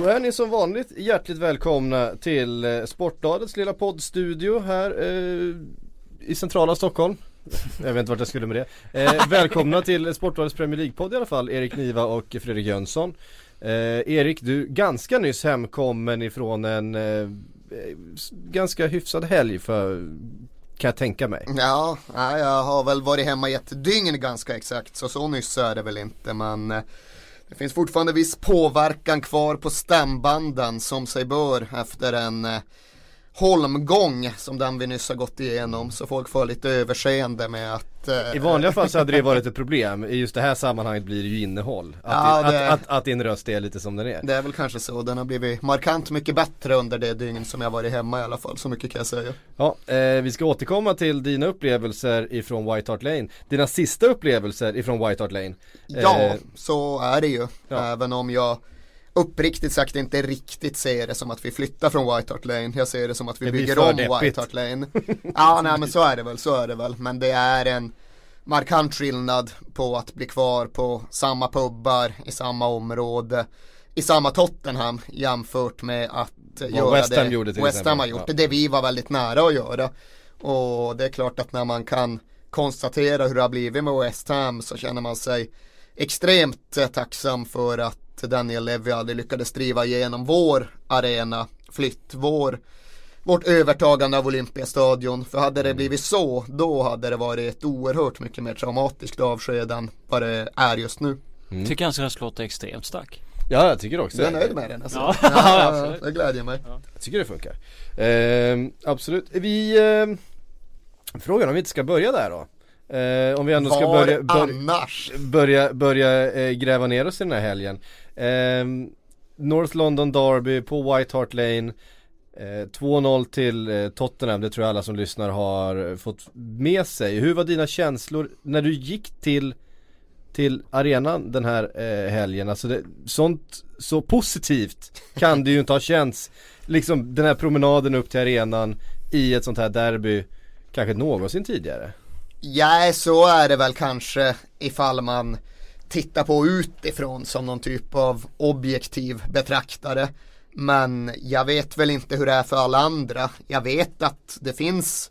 Då är ni som vanligt hjärtligt välkomna till eh, Sportbladets lilla poddstudio här eh, i centrala Stockholm. Jag vet inte vart jag skulle med det. Eh, välkomna till Sportbladets Premier League-podd i alla fall, Erik Niva och Fredrik Jönsson. Eh, Erik, du ganska nyss hemkommen ifrån en eh, ganska hyfsad helg för kan jag tänka mig. Ja, ja, jag har väl varit hemma i ett dygn ganska exakt så så nyss är det väl inte men eh, det finns fortfarande viss påverkan kvar på stämbanden som sig bör efter en eh, holmgång som den vi nyss har gått igenom så folk får lite överseende med att eh, I vanliga fall så hade det varit ett problem, i just det här sammanhanget blir det ju innehåll. Att, Ja, det- att, att, att din röst är lite som den är. det är väl kanske så, den har blivit markant mycket bättre under det dygn som jag varit hemma i alla fall, så mycket kan jag säga. Ja, eh, vi ska återkomma till dina upplevelser ifrån White Hart Lane. Dina sista upplevelser ifrån White Hart Lane. Ja, Eh, så är det ju. ja. Även om jag uppriktigt sagt inte riktigt ser det som att vi flyttar från White Hart Lane. Jag ser det som att vi Det bygger om deppigt. White Hart Lane. ja, nej men så är det väl, så är det väl. Men det är en markant skillnad på att bli kvar på samma pubbar i samma område i samma Tottenham jämfört med att göra West Ham det gjorde till West Ham har gjort Ja. det, det vi var väldigt nära att göra. Och det är klart att när man kan konstatera hur det har blivit med West Ham så känner man sig extremt eh, tacksam för att Daniel Levy aldrig lyckades driva igenom vår arena flytt, vår vårt övertagande av Olympiastadion. För hade det blivit så, då hade det varit ett oerhört mycket mer traumatiskt avsked än vad det är just nu. Tycker hans röst låter extremt stark. Ja, jag tycker också Så jag är det. nöjd med den alltså. Ja, Ja, det glädjer mig. Jag tycker det funkar. Eh, absolut. Vi eh, Frågan om vi inte ska börja där då? Eh, om vi ändå ska Var börja, bör, annars? börja, börja eh, gräva ner oss i den här helgen. Eh, North London Derby på White Hart Lane. Eh, 2-0 till eh, Tottenham, det tror jag alla som lyssnar har fått med sig. Hur var dina känslor när du gick till till arenan den här eh, helgen? Alltså det, sånt så positivt kan det ju inte ha känts. Liksom den här promenaden upp till arenan i ett sånt här derby kanske någonsin tidigare. Ja, så är det väl kanske ifall man titta på utifrån som någon typ av objektiv betraktare. Men jag vet väl inte hur det är för alla andra. Jag vet att det finns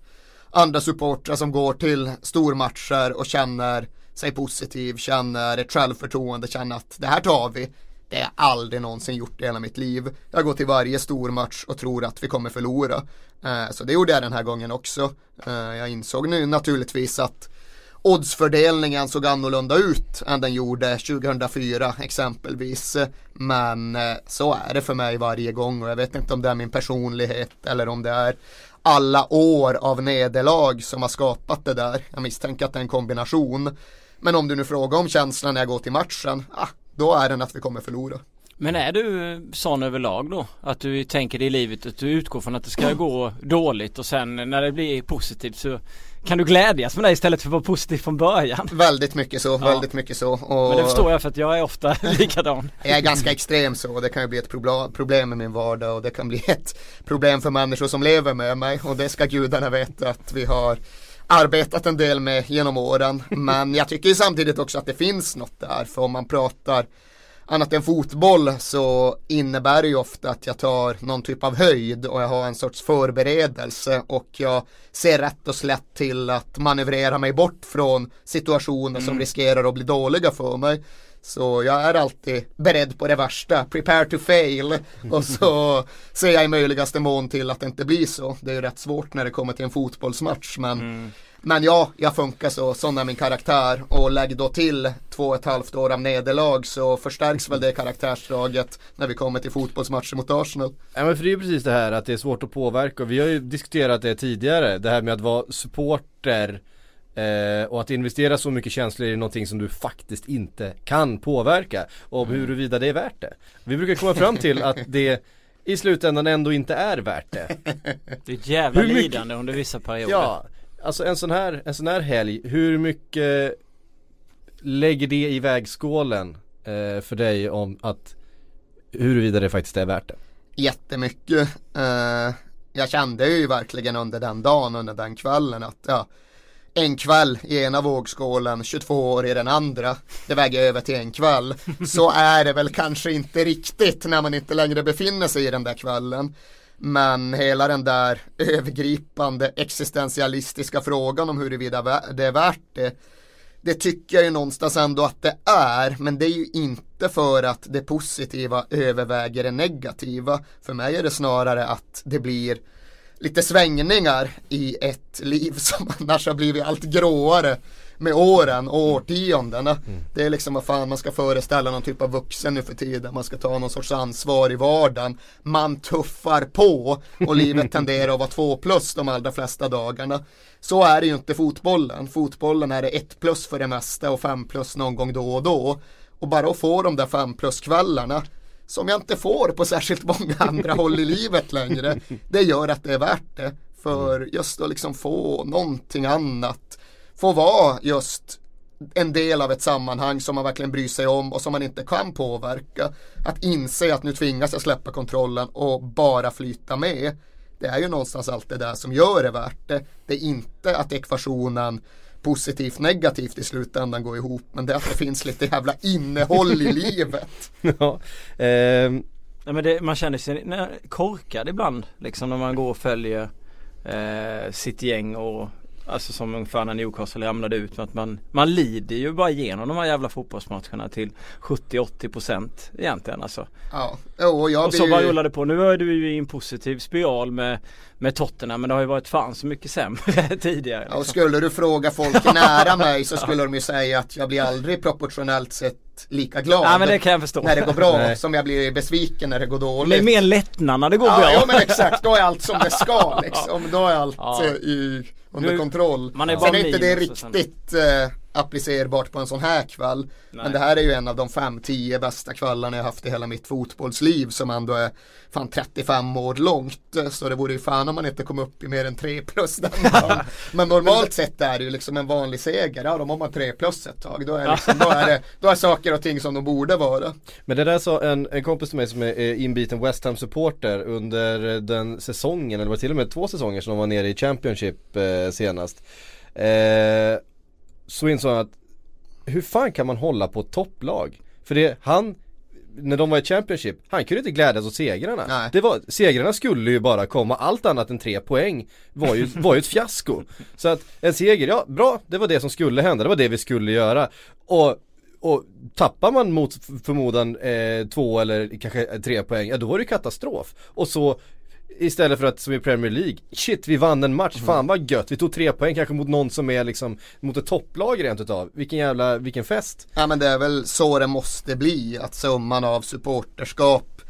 andra supportrar som går till stormatcher och känner sig positiv, känner ett självförtroende, känner att det här tar vi. Det har jag aldrig någonsin gjort i hela mitt liv. Jag går till varje stormatch och tror att vi kommer förlora. Eh, så det gjorde jag den här gången också. Eh, jag insåg nu naturligtvis att oddsfördelningen såg annorlunda ut än den gjorde 2004 exempelvis. Men eh, så är det för mig varje gång och jag vet inte om det är min personlighet eller om det är alla år av nederlag som har skapat det där. Jag misstänker att det är en kombination. Men om du nu frågar om känslan när jag går till matchen, ah, då är den att vi kommer förlora. Men är du sån överlag då? Att du tänker i livet att du utgår från att det ska gå dåligt och sen när det blir positivt så kan du glädjas med det istället för att vara positiv från början? Väldigt mycket så, väldigt mycket så. Och Men det förstår jag för att jag är ofta likadan. Jag är ganska extrem så och det kan ju bli ett problem med min vardag och det kan bli ett problem för människor som lever med mig och det ska gudarna veta att vi har arbetat en del med genom åren. Men jag tycker samtidigt också att det finns något där för om man pratar annat än fotboll så innebär det ju ofta att jag tar någon typ av höjd och jag har en sorts förberedelse och jag ser rätt och slätt till att manövrera mig bort från situationer som riskerar att bli dåliga för mig. Så jag är alltid beredd på det värsta, prepare to fail och så ser jag i möjligaste mån till att det inte blir så. Det är ju rätt svårt när det kommer till en fotbollsmatch men Men ja, jag funkar så, sån är min karaktär och lägg då till två och ett halvt år av nederlag så förstärks väl det karaktärsdraget när vi kommer till fotbollsmatcher mot Arsenal. Ja men för det är ju precis det här att det är svårt att påverka och vi har ju diskuterat det tidigare Det här med att vara supporter eh, Och att investera så mycket känslor i någonting som du faktiskt inte kan påverka Och huruvida det är värt det Vi brukar komma fram till att det i slutändan ändå inte är värt det. Det är ett jävla Hur mycket- lidande under vissa perioder. Ja, alltså en sån här, en sån här helg, hur mycket lägger det i vägskålen eh, för dig om att huruvida det faktiskt är värt det? jättemycket. Eh, jag kände ju verkligen under den dagen, under den kvällen att ja, en kväll i ena vågskålen, 22 år i den andra, det väger över till en kväll. Så är det väl kanske inte riktigt när man inte längre befinner sig i den där kvällen. Men hela den där övergripande existentialistiska frågan om huruvida det är värt det det tycker jag ju någonstans ändå att det är, men det är ju inte för att det positiva överväger det negativa. För mig är det snarare att det blir lite svängningar i ett liv som annars har blivit allt gråare med åren och årtiondena. Det är liksom vad fan man ska föreställa någon typ av vuxen nu för tiden. Man ska ta någon sorts ansvar i vardagen. Man tuffar på och livet tenderar att vara två plus de allra flesta dagarna. Så är det ju inte fotbollen. Fotbollen är det ett plus för det mesta och fem plus någon gång då och då. Och bara att få de där fem plus kvällarna som jag inte får på särskilt många andra håll i livet längre. Det gör att det är värt det. För just att liksom få någonting annat. Få vara just en del av ett sammanhang som man verkligen bryr sig om och som man inte kan påverka. Att inse att nu tvingas jag släppa kontrollen och bara flyta med. Det är ju någonstans allt det där som gör det värt det. Det är inte att ekvationen positivt negativt i slutändan går ihop men det är att det finns lite jävla innehåll i livet. ja, ehm, Nej, men det, man känner sig korkad ibland liksom när man går och följer eh, sitt gäng och Alltså som ungefär när Newcastle ramlade ut med att man, man lider ju bara igenom de här jävla fotbollsmatcherna till 70-80% egentligen alltså. Ja, och jag Och blir så bara rullar det på. Nu är du ju i en positiv spiral med, med Tottenham men det har ju varit fan så mycket sämre tidigare. Ja, och Liksom. skulle du fråga folk nära mig så skulle de ju säga att jag blir aldrig proportionellt sett lika glad Ja men det kan jag förstå. när det går bra Nej. som jag blir besviken när det går Det är dåligt. mer lättnad när det går Ja, bra. ja men exakt, då är allt som det ska liksom. Då är allt Ja. eh, i, under Nu- kontroll. man är Sen bara är inte det och sen- riktigt eh, applicerbart på en sån här kväll. Men Nej. det här är ju en av de 5-10 bästa kvällarna jag haft i hela mitt fotbollsliv som ändå är fan 35 år långt. Så det vore ju fan om man inte kom upp i mer än 3 plus den dagen. Men normalt sett är det ju liksom en vanlig seger. Ja, då har man 3 plus ett tag. Då är, liksom, då är, det, då är saker och ting som de borde vara. Men det där sa en, en kompis till mig som är inbiten West Ham supporter under den säsongen, eller var det till och med två säsonger som de var nere i Championship eh, senast. Eh, så insåg han att hur fan kan man hålla på topplag? För det, han när de var i Championship, han kunde inte glädjas åt segrarna. Nej. Det var, segrarna skulle ju bara komma, allt annat än tre poäng var ju, var ju ett fiasko. Så att en seger, ja bra, det var det som skulle hända, det var det vi skulle göra. Och och tappar man mot förmodan eh, två eller kanske tre poäng, ja då är det katastrof. Och så Istället för att som i Premier League, shit vi vann en match, fan vad gött, vi tog tre poäng kanske mot någon som är liksom mot ett topplag rent utav. Vilken jävla, vilken fest. Ja men det är väl så det måste bli, att summan av supporterskap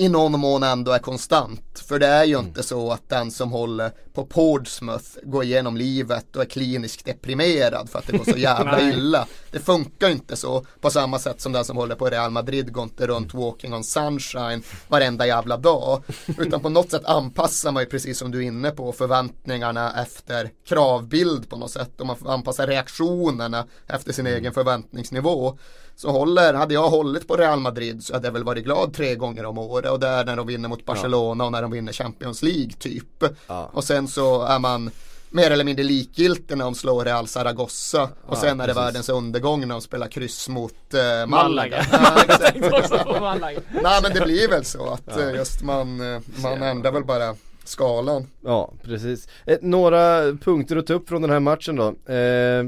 i någon mån ändå är konstant. För det är ju inte så att den som håller på Portsmouth går igenom livet och är kliniskt deprimerad för att det går så jävla illa. Det funkar ju inte så på samma sätt som den som håller på Real Madrid går inte runt walking on sunshine varenda jävla dag. Utan på något sätt anpassar man ju precis som du är inne på förväntningarna efter kravbild på något sätt och man anpassar reaktionerna efter sin egen förväntningsnivå. Så håller, hade jag hållit på Real Madrid så hade jag väl varit glad tre gånger om året och det är när de vinner mot Barcelona och när de vinner Champions League typ. Ja. Och sen så är man mer eller mindre likgiltig när de slår Real Zaragoza och sen är det precis. världens undergång när de spelar kryss mot eh, Malaga. Malaga. Ja. Nej men det blir väl så att eh, just man, eh, man ändrar väl bara skalan. Ja, precis. Eh, några punkter att ta upp från den här matchen då. Eh,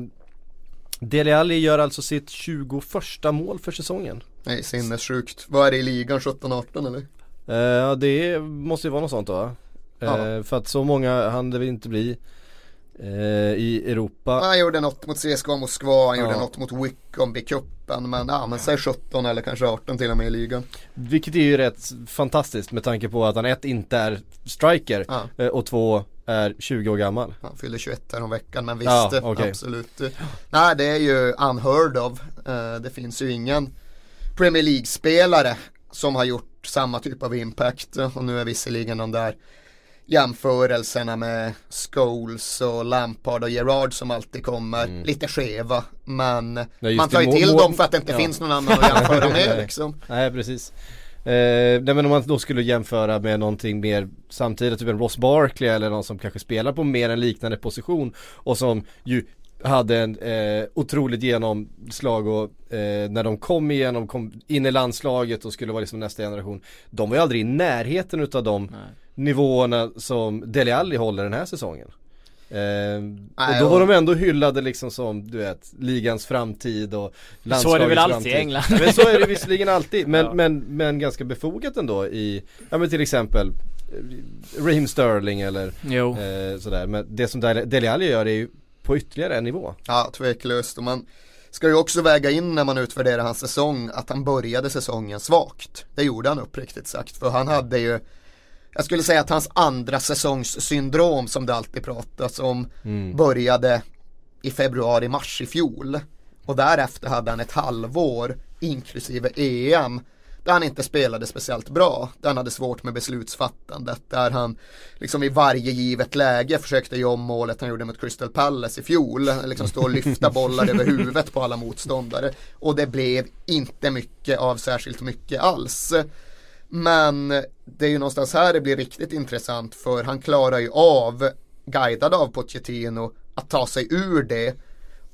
Dele Alli gör alltså sitt 21 mål för säsongen. Nej sinnessjukt. Vad är det i ligan 17-18 eller? Eh, Ja det måste ju vara något sånt då Ja. För att så många hann det väl inte bli eh, i Europa. Han gjorde något mot CSKA Moskva, han gjorde något mot Wickham i cupen men ja men säg 17 eller kanske 18 till och med i ligan. Vilket är ju rätt fantastiskt med tanke på att han ett inte är striker och två är 20 år gammal. Han fyllde 21 här om veckan men visst, Ja, okej. absolut. Nej det är ju unheard of. Eh, det finns ju ingen Premier League-spelare som har gjort samma typ av impact och nu är visserligen de där jämförelserna med Scholes och Lampard och Gerard som alltid kommer Mm. lite skeva men just man tar ju till dem för att det inte ja. finns någon annan att jämföra med liksom. Nej precis. Eh, nej men om man då skulle jämföra med någonting mer samtidigt, typ en Ross Barkley eller någon som kanske spelar på mer en liknande position och som ju hade en eh, otroligt genomslag och eh, när de kom igenom, kom in i landslaget och skulle vara liksom nästa generation De var ju aldrig i närheten utav de Nej. nivåerna som Dele Alli håller den här säsongen eh, och då var de ändå hyllade liksom som du vet ligans framtid och Så är det väl landslagets alltid framtid. i England. Men så är det visserligen alltid men, Ja. men, men ganska befogat ändå i, ja men till exempel eh, Raheem Sterling eller Jo. eh, sådär men det som Dele Alli gör är ju på ytterligare en nivå Ja, tveklöst. Och man ska ju också väga in när man utvärderar hans säsong att han började säsongen svagt. Det gjorde han uppriktigt sagt. För han hade ju, jag skulle säga att hans andra säsongssyndrom som det alltid pratas om började i februari-mars i fjol. Och därefter hade han ett halvår, inklusive EM, där han inte spelade speciellt bra. Där han hade svårt med beslutsfattandet. Där han liksom i varje givet läge försökte göra om målet han gjorde mot Crystal Palace i fjol. Liksom stå och lyfta bollar över huvudet på alla motståndare. Och det blev inte mycket av särskilt mycket alls. Men det är ju någonstans här det blir riktigt intressant för han klarar ju av, guidad av Pochettino, att ta sig ur det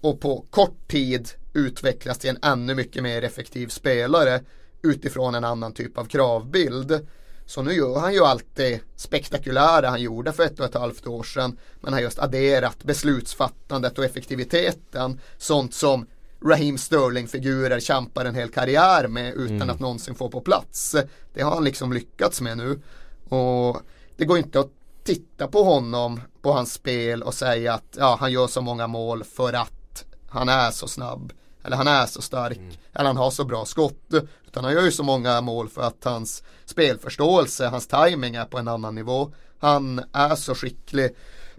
och på kort tid utvecklas till en ännu mycket mer effektiv spelare utifrån en annan typ av kravbild. Så nu gör han ju allt det spektakulära han gjorde för ett och ett halvt år sedan men har just adderat beslutsfattandet och effektiviteten sånt som Raheem Sterling-figurer kämpar en hel karriär med utan att någonsin få på plats. Det har han liksom lyckats med nu. Och det går inte att titta på honom, på hans spel och säga att ja, han gör så många mål för att han är så snabb. Eller han är så stark. Eller han har så bra skott. Utan han gör ju så många mål för att hans spelförståelse, hans timing är på en annan nivå. Han är så skicklig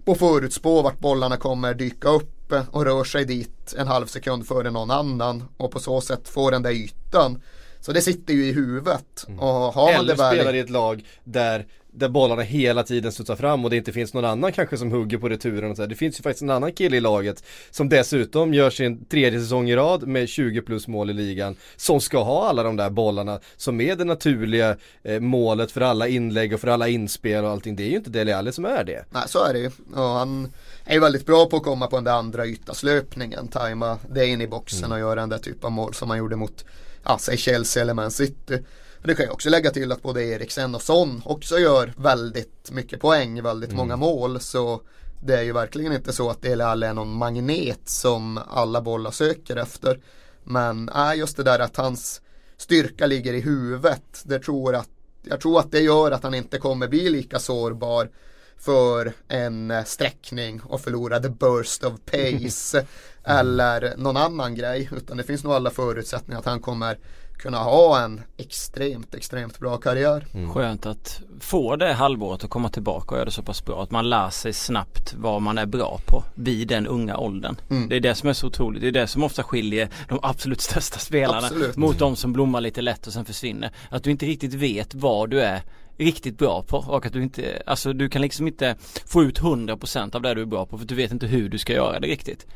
på förutspå vart bollarna kommer dyka upp och rör sig dit en halv sekund före någon annan och på så sätt får den där ytan. Så det sitter ju i huvudet. Och har man Eller det väl spelar i ett lag där, där bollarna hela tiden studsar fram och det inte finns någon annan kanske som hugger på returen och så här. Det finns ju faktiskt en annan kille i laget som dessutom gör sin tredje säsong i rad med 20 plus mål i ligan som ska ha alla de där bollarna som är det naturliga eh, målet för alla inlägg och för alla inspel och allting. Det är ju inte Dele Alli som är det. Nej så är det ju. Och han är ju väldigt bra på att komma på den där andra ytaslöpningen. Tajma det in i boxen och göra den där typen av mål som han gjorde mot ja, säg Chelsea eller Man City. Och det kan jag också lägga till att både Eriksen och Son också gör väldigt mycket poäng, väldigt många mål. Så det är ju verkligen inte så att Dele Alli är någon magnet som alla bollar söker efter. Men äh, just det där att hans styrka ligger i huvudet. Det tror att, jag tror att det gör att han inte kommer bli lika sårbar för en eh, sträckning och förlora the burst of pace eller någon annan grej. Utan det finns nog alla förutsättningar att han kommer kunna ha en extremt, extremt bra karriär. Skönt att få det halvåret att komma tillbaka och göra det så pass bra. Att man lär sig snabbt vad man är bra på vid den unga åldern. Mm. Det är det som är så otroligt. Det är det som ofta skiljer de absolut största spelarna Absolut. mot de som blommar lite lätt och sen försvinner. Att du inte riktigt vet vad du är riktigt bra på och att du inte, alltså du kan liksom inte få ut 100% av det du är bra på för du vet inte hur du ska göra det riktigt.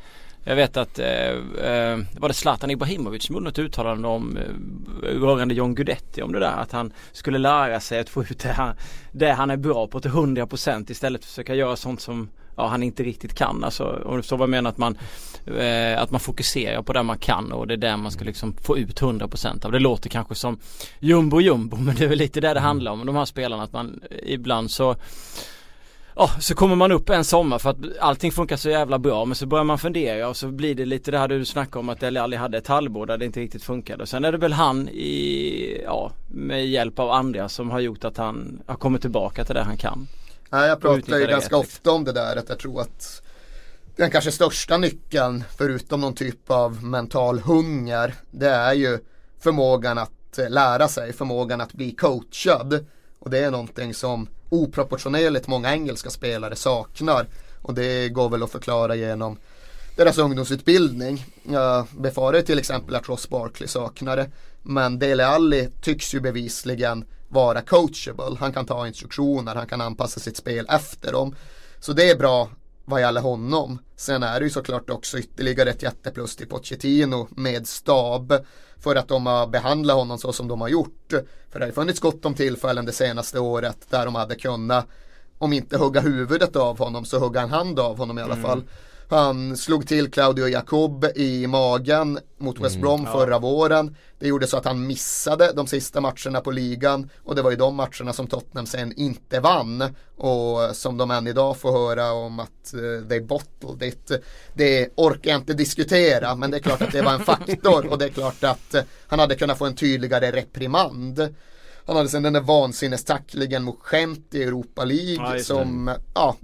Jag vet att, eh, eh var det Zlatan Ibrahimovic som gjorde något uttalande om eh, rörande John Guidetti om det där att han skulle lära sig att få ut det han, det han är bra på till 100% istället för att försöka göra sånt som ja, han inte riktigt kan. Alltså, om du förstår vad jag menar att man, eh, att man fokuserar på det man kan och det är där man ska liksom få ut 100% av. Det låter kanske som jumbo jumbo men det är väl lite det det handlar om de här spelarna att man ibland så Ja, så kommer man upp en sommar för att allting funkar så jävla bra men så börjar man fundera och så blir det lite det här du snackade om att Dele Alli hade ett halvår där det inte riktigt funkade. Och sen är det väl han i, ja, med hjälp av andra som har gjort att han har kommit tillbaka till det han kan. Nej, jag pratar ju ganska rätt, ofta om det där att jag tror att den kanske största nyckeln förutom någon typ av mental hunger det är ju förmågan att lära sig, förmågan att bli coachad. Och det är någonting som oproportionerligt många engelska spelare saknar. Och det går väl att förklara genom deras ungdomsutbildning. Jag befarar till exempel att Ross Barkley saknar det. Men Dele Alli tycks ju bevisligen vara coachable. Han kan ta instruktioner, han kan anpassa sitt spel efter dem. Så det är bra vad gäller honom. Sen är det ju såklart också ytterligare ett jätteplus till Pochettino med stab. För att de har behandlat honom så som de har gjort. För det har funnits gott om tillfällen det senaste året där de hade kunnat om inte hugga huvudet av honom så hugga en hand av honom i alla mm. fall. Han slog till Claudio Jacob i magen mot West mm, Brom mm, förra ja. våren. Det gjorde så att han missade de sista matcherna på ligan och det var ju de matcherna som Tottenham sen inte vann och som de än idag får höra om att uh, they bottled it. Det orkar jag inte diskutera men det är klart att det var en faktor och det är klart att uh, han hade kunnat få en tydligare reprimand. Han hade sen den där vansinnestacklingen mot Gent i Europa League ja, som ja,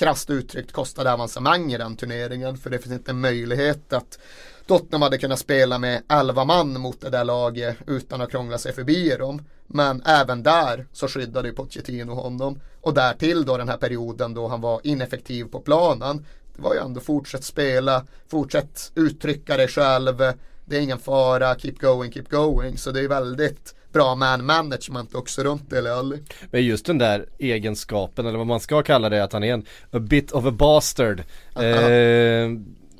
krasst uttryckt kostade avancemang i den turneringen. För det finns inte en möjlighet att Tottenham hade kunnat spela med 11 man mot det där laget utan att krångla sig förbi dem. Men även där så skyddade ju Pochettino honom. Och därtill då den här perioden då han var ineffektiv på planen. Det var ju ändå fortsätt spela, fortsätt uttrycka dig själv. Det är ingen fara, keep going, keep going. Så det är väldigt bra man management också runt Dele Alli. Men just den där egenskapen eller vad man ska kalla det att han är en a bit of a bastard. Eh,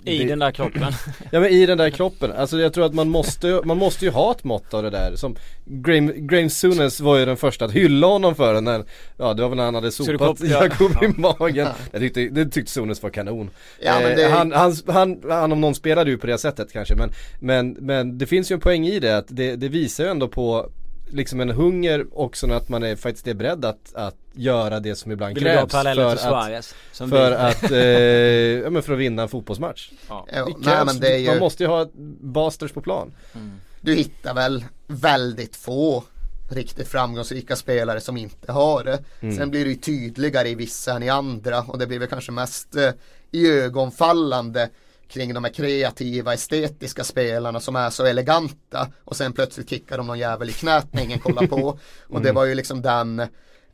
i det, den där kroppen. Ja men i den där kroppen, alltså jag tror att man måste, man måste ju ha ett mått av det där. Som Graham, Graham Sunes var ju den första att hylla honom för den när, ja det var väl när han hade sopat Jakob ja. i magen. Jag tyckte, det tyckte Sunes var kanon. Ja, men det... eh, han, han, han, han om någon spelade ju på det sättet kanske men, men, men det finns ju en poäng i det att det, det visar ju ändå på liksom en hunger också att man är faktiskt är beredd att, att göra det som ibland Vill krävs för att, Suarez, för att, eh, ja, men för att vinna en fotbollsmatch. Ja. Jo, nej, men det är ju... Man måste ju ha basters på plan. Mm. Du hittar väl väldigt få riktigt framgångsrika spelare som inte har det. Mm. Sen blir det ju tydligare i vissa än i andra och det blir väl kanske mest eh, i ögonfallande kring de här kreativa, estetiska spelarna som är så eleganta och sen plötsligt kickar de någon jävel i knät när ingen kollar på. Och mm. det var ju liksom den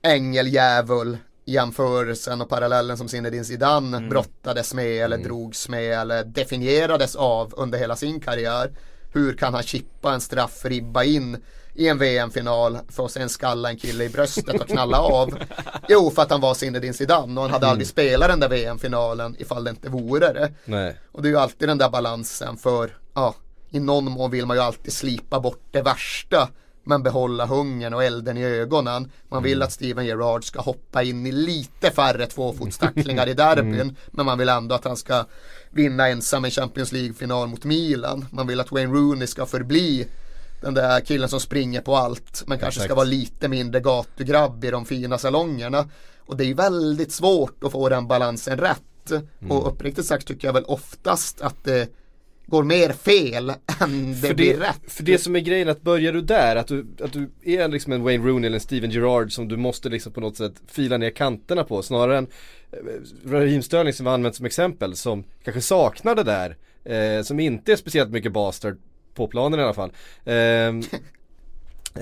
ängeljävul jämförelsen och parallellen som Zinedine Zidane mm. brottades med eller mm. drogs med eller definierades av under hela sin karriär. Hur kan han chippa en straffribba in i en VM-final för att sen skalla en kille i bröstet och knalla av. Jo, för att han var Zinedine Zidane och han hade mm. aldrig spelat den där VM-finalen ifall det inte vore det. Nej. Och det är ju alltid den där balansen för, ja, i någon mån vill man ju alltid slipa bort det värsta men behålla hungern och elden i ögonen. Man vill mm. att Steven Gerrard ska hoppa in i lite färre tvåfotstacklingar i derbyn. Mm. Men man vill ändå att han ska vinna ensam en Champions League-final mot Milan. Man vill att Wayne Rooney ska förbli den där killen som springer på allt men kanske ska vara lite mindre gatugrabb i de fina salongerna. Och det är väldigt svårt att få den balansen rätt. Mm. Och uppriktigt sagt tycker jag väl oftast att det går mer fel än det, för blir rätt. För det som är grejen att börjar du där, att du, att du är liksom en Wayne Rooney eller en Steven Gerrard som du måste liksom på något sätt fila ner kanterna på snarare än eh, Raheem Sterling som vi använt som exempel som kanske saknar det där. Eh, som inte är speciellt mycket bastard på planen i alla fall. Um,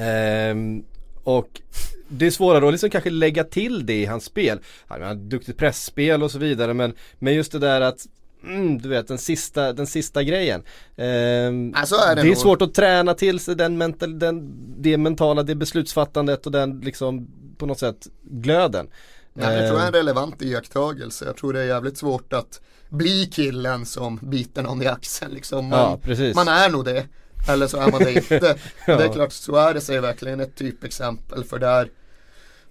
um, och det är svårare att liksom kanske lägga till det i hans spel. Han har duktigt pressspel och så vidare men, men just det där att Mm, du vet den sista, den sista grejen. Um, alltså är det, det är svårt att träna till sig den, mental, den, det mentala, det beslutsfattandet och den liksom på något sätt glöden. Ja, jag tror det är en relevant iakttagelse. Jag tror det är jävligt svårt att bli killen som biter någon i axeln liksom. Man, ja, man är nog det. Eller så är man det inte. ja. Det är klart, Suarez är verkligen ett typexempel för där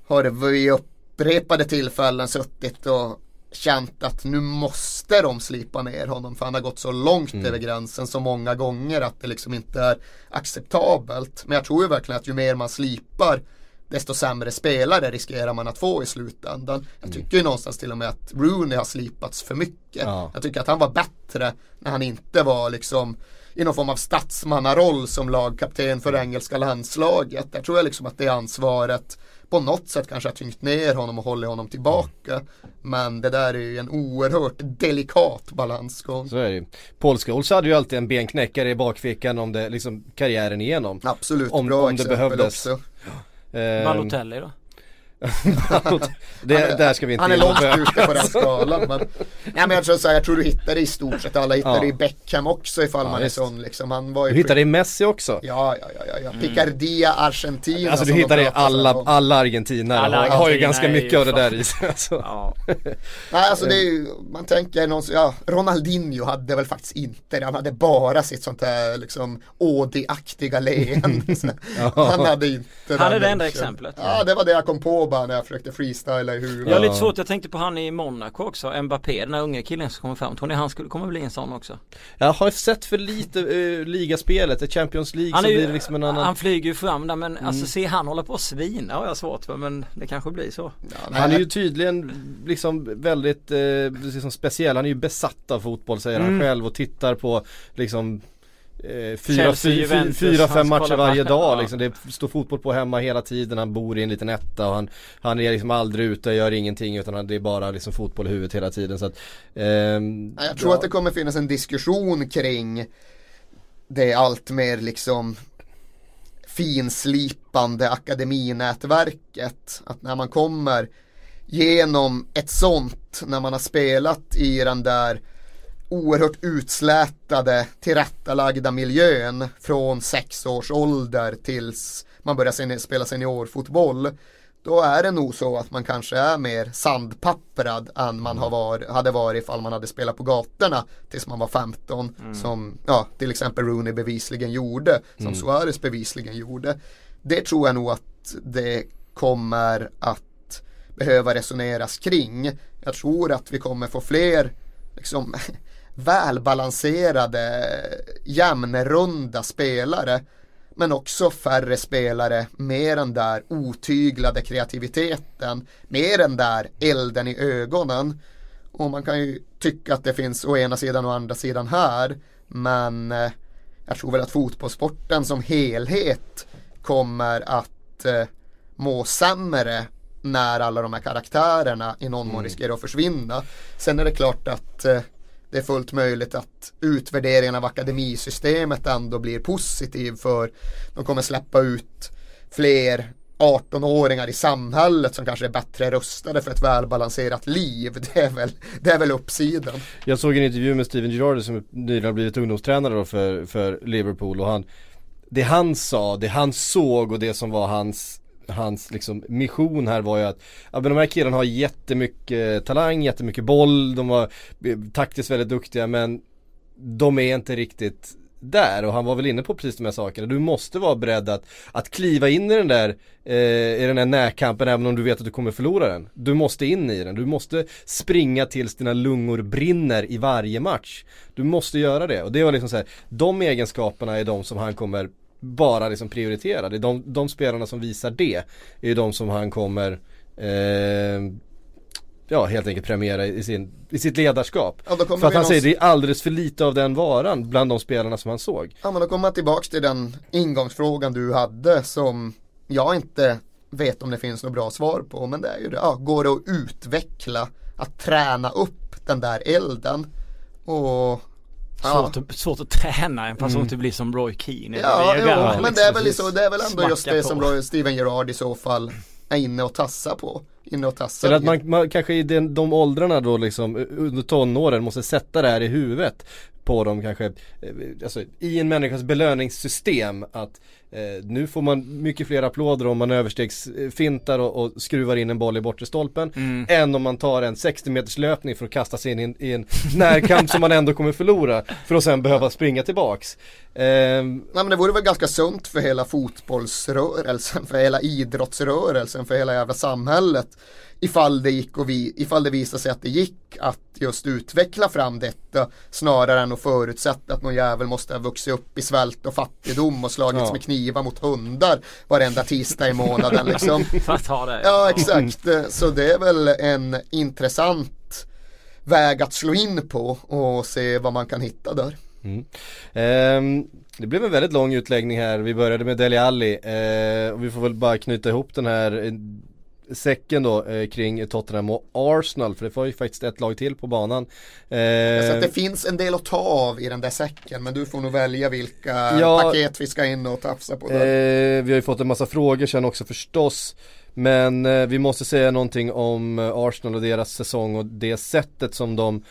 har det vid upprepade tillfällen suttit och känt att nu måste de slipa ner honom för han har gått så långt mm. över gränsen så många gånger att det liksom inte är acceptabelt. Men jag tror ju verkligen att ju mer man slipar desto sämre spelare riskerar man att få i slutändan. Jag mm. tycker ju någonstans till och med att Rooney har slipats för mycket. Ja. Jag tycker att han var bättre när han inte var liksom i någon form av statsmannaroll som lagkapten för engelska landslaget. Jag tror jag liksom att det ansvaret på något sätt kanske har tyngt ner honom och hållit honom tillbaka. Men det där är ju en oerhört delikat balansgång. Så är det ju. Paul Scholes hade ju alltid en benknäckare i bakfickan om det liksom karriären igenom. Absolut, om, bra om det behövdes. också. Balotelli då? det, han är, där ska vi inte Han är långt ute på den skalan men, nej, men jag, tror så här, jag tror du hittar det i stort sett alla hittar Ja. det i Beckham också ifall Ja, man är visst. sån liksom. Han var ju Du hittar det i Messi också. Ja, ja, ja, ja, ja. Picardia, Argentina Alltså du hittar det i alla, alla argentinare Alla har, har ju ganska är mycket ju av det där i sig. Alltså. Ja. Nej alltså det är ju, man tänker någon, ja, Ronaldinho hade väl faktiskt inte det, han hade bara sitt sånt här liksom Audi-aktiga leende. Han hade inte Han är det enda lunchen. exemplet. Ja det var det jag kom på bara när jag försökte freestyla i huvudet. Jag har lite svårt, jag tänkte på han i Monaco också, Mbappé, den här unga killen som kommer fram. Tror ni han skulle komma bli en sån också? Jag har sett för lite uh, ligaspelet, ett Champions League Han, så är ju, blir det liksom en annan han flyger ju fram där men alltså se han hålla på att svina har jag svårt för men det kanske blir så. Ja, Han är ju tydligen liksom väldigt eh, liksom speciell, han är ju besatt av fotboll säger han Mm. själv och tittar på liksom eh, fyra, fem matcher varje dag ja. liksom. Det står fotboll på hemma hela tiden, han bor i en liten etta och han, han är liksom aldrig ute och gör ingenting utan han, det är bara liksom fotboll i huvudet hela tiden så att Nej, Jag tror ja. att det kommer finnas en diskussion kring det allt mer liksom finslipande akademinätverket. Att när man kommer genom ett sånt, när man har spelat i den där oerhört utslätade, tillrättalagda miljön från sex års ålder tills man börjar sen- spela seniorfotboll. Då är det nog så att man kanske är mer sandpapprad än man har var, hade varit ifall man hade spelat på gatorna tills man var 15. Som ja, till exempel Rooney bevisligen gjorde, som Suarez bevisligen gjorde. Det tror jag nog att det kommer att behöva resoneras kring. Jag tror att vi kommer få fler liksom, välbalanserade, jämnrunda spelare. Men också färre spelare med den där otyglade kreativiteten, med den där elden i ögonen. Och man kan ju tycka att det finns å ena sidan och andra sidan här. Men eh, jag tror väl att fotbollssporten som helhet kommer att eh, må sämre när alla de här karaktärerna i någon mån riskerar att försvinna. Sen är det klart att eh, det är fullt möjligt att utvärderingen av akademisystemet ändå blir positiv för de kommer släppa ut fler 18-åringar i samhället som kanske är bättre rustade för ett välbalanserat liv. Det är väl, det är väl uppsidan. Jag såg en intervju med Steven Gerrard som nyligen har blivit ungdomstränare då för, för Liverpool och han Det han sa, det han såg och det som var hans Hans liksom mission här var ju att ja, men de här killarna har jättemycket talang, jättemycket boll, de var eh, taktiskt väldigt duktiga men De är inte riktigt där och han var väl inne på precis de här sakerna. Du måste vara beredd att, att kliva in i den där eh, i den där närkampen även om du vet att du kommer förlora den. Du måste in i den. Du måste springa tills dina lungor brinner i varje match. Du måste göra det och det var liksom så här, de egenskaperna är de som han kommer bara liksom prioritera. Det är de, de spelarna som visar det är ju de som han kommer eh, Ja helt enkelt premiera i, sin, i sitt ledarskap. Ja, För att han säger någonstans- det är alldeles för lite av den varan bland de spelarna som han såg. Ja men då kommer man tillbaks till den ingångsfrågan du hade som jag inte vet om det finns något bra svar på. Men det är ju det, ja, går det att utveckla, att träna upp den där elden. Och ja, Svårt, att, svårt att träna en person till att bli som Roy Keane. ja Det jo, gammal, men det är, liksom. väl så, det är väl ändå just det på. som Roy- Steven Gerrard i så fall är inne och tassar på. Inne och tassar Eller att man, man kanske i den, de åldrarna då liksom under tonåren måste sätta det här i huvudet på dem kanske, eh, alltså i en människas belöningssystem att eh, nu får man mycket fler applåder om man överstegsfintar och, och skruvar in en boll i bortre stolpen Mm. än om man tar en 60 meters löpning för att kasta sig in i en, i en närkamp som man ändå kommer förlora för att sen behöva springa tillbaks. Ehm, Nej men det vore väl ganska sunt för hela fotbollsrörelsen, för hela idrottsrörelsen, för hela jävla samhället. Ifall det gick och vi, ifall det visade sig att det gick att just utveckla fram detta snarare än att förutsätta att någon jävel måste ha vuxit upp i svält och fattigdom och slagits Ja. med knivar mot hundar varenda tisdag i månaden liksom. Ja exakt, så det är väl en intressant väg att slå in på och se vad man kan hitta där. Mm. Ehm, det blev en väldigt lång utläggning här. Vi började med Deli Alli eh, och vi får väl bara knyta ihop den här säcken då eh, kring Tottenham och Arsenal för det var ju faktiskt ett lag till på banan. Så Eh, att det finns en del att ta av i den där säcken men du får nog välja vilka Ja. paket vi ska in och tafsa på eh, vi har ju fått en massa frågor sen också förstås. Men eh, vi måste säga någonting om eh, Arsenal och deras säsong och det sättet som de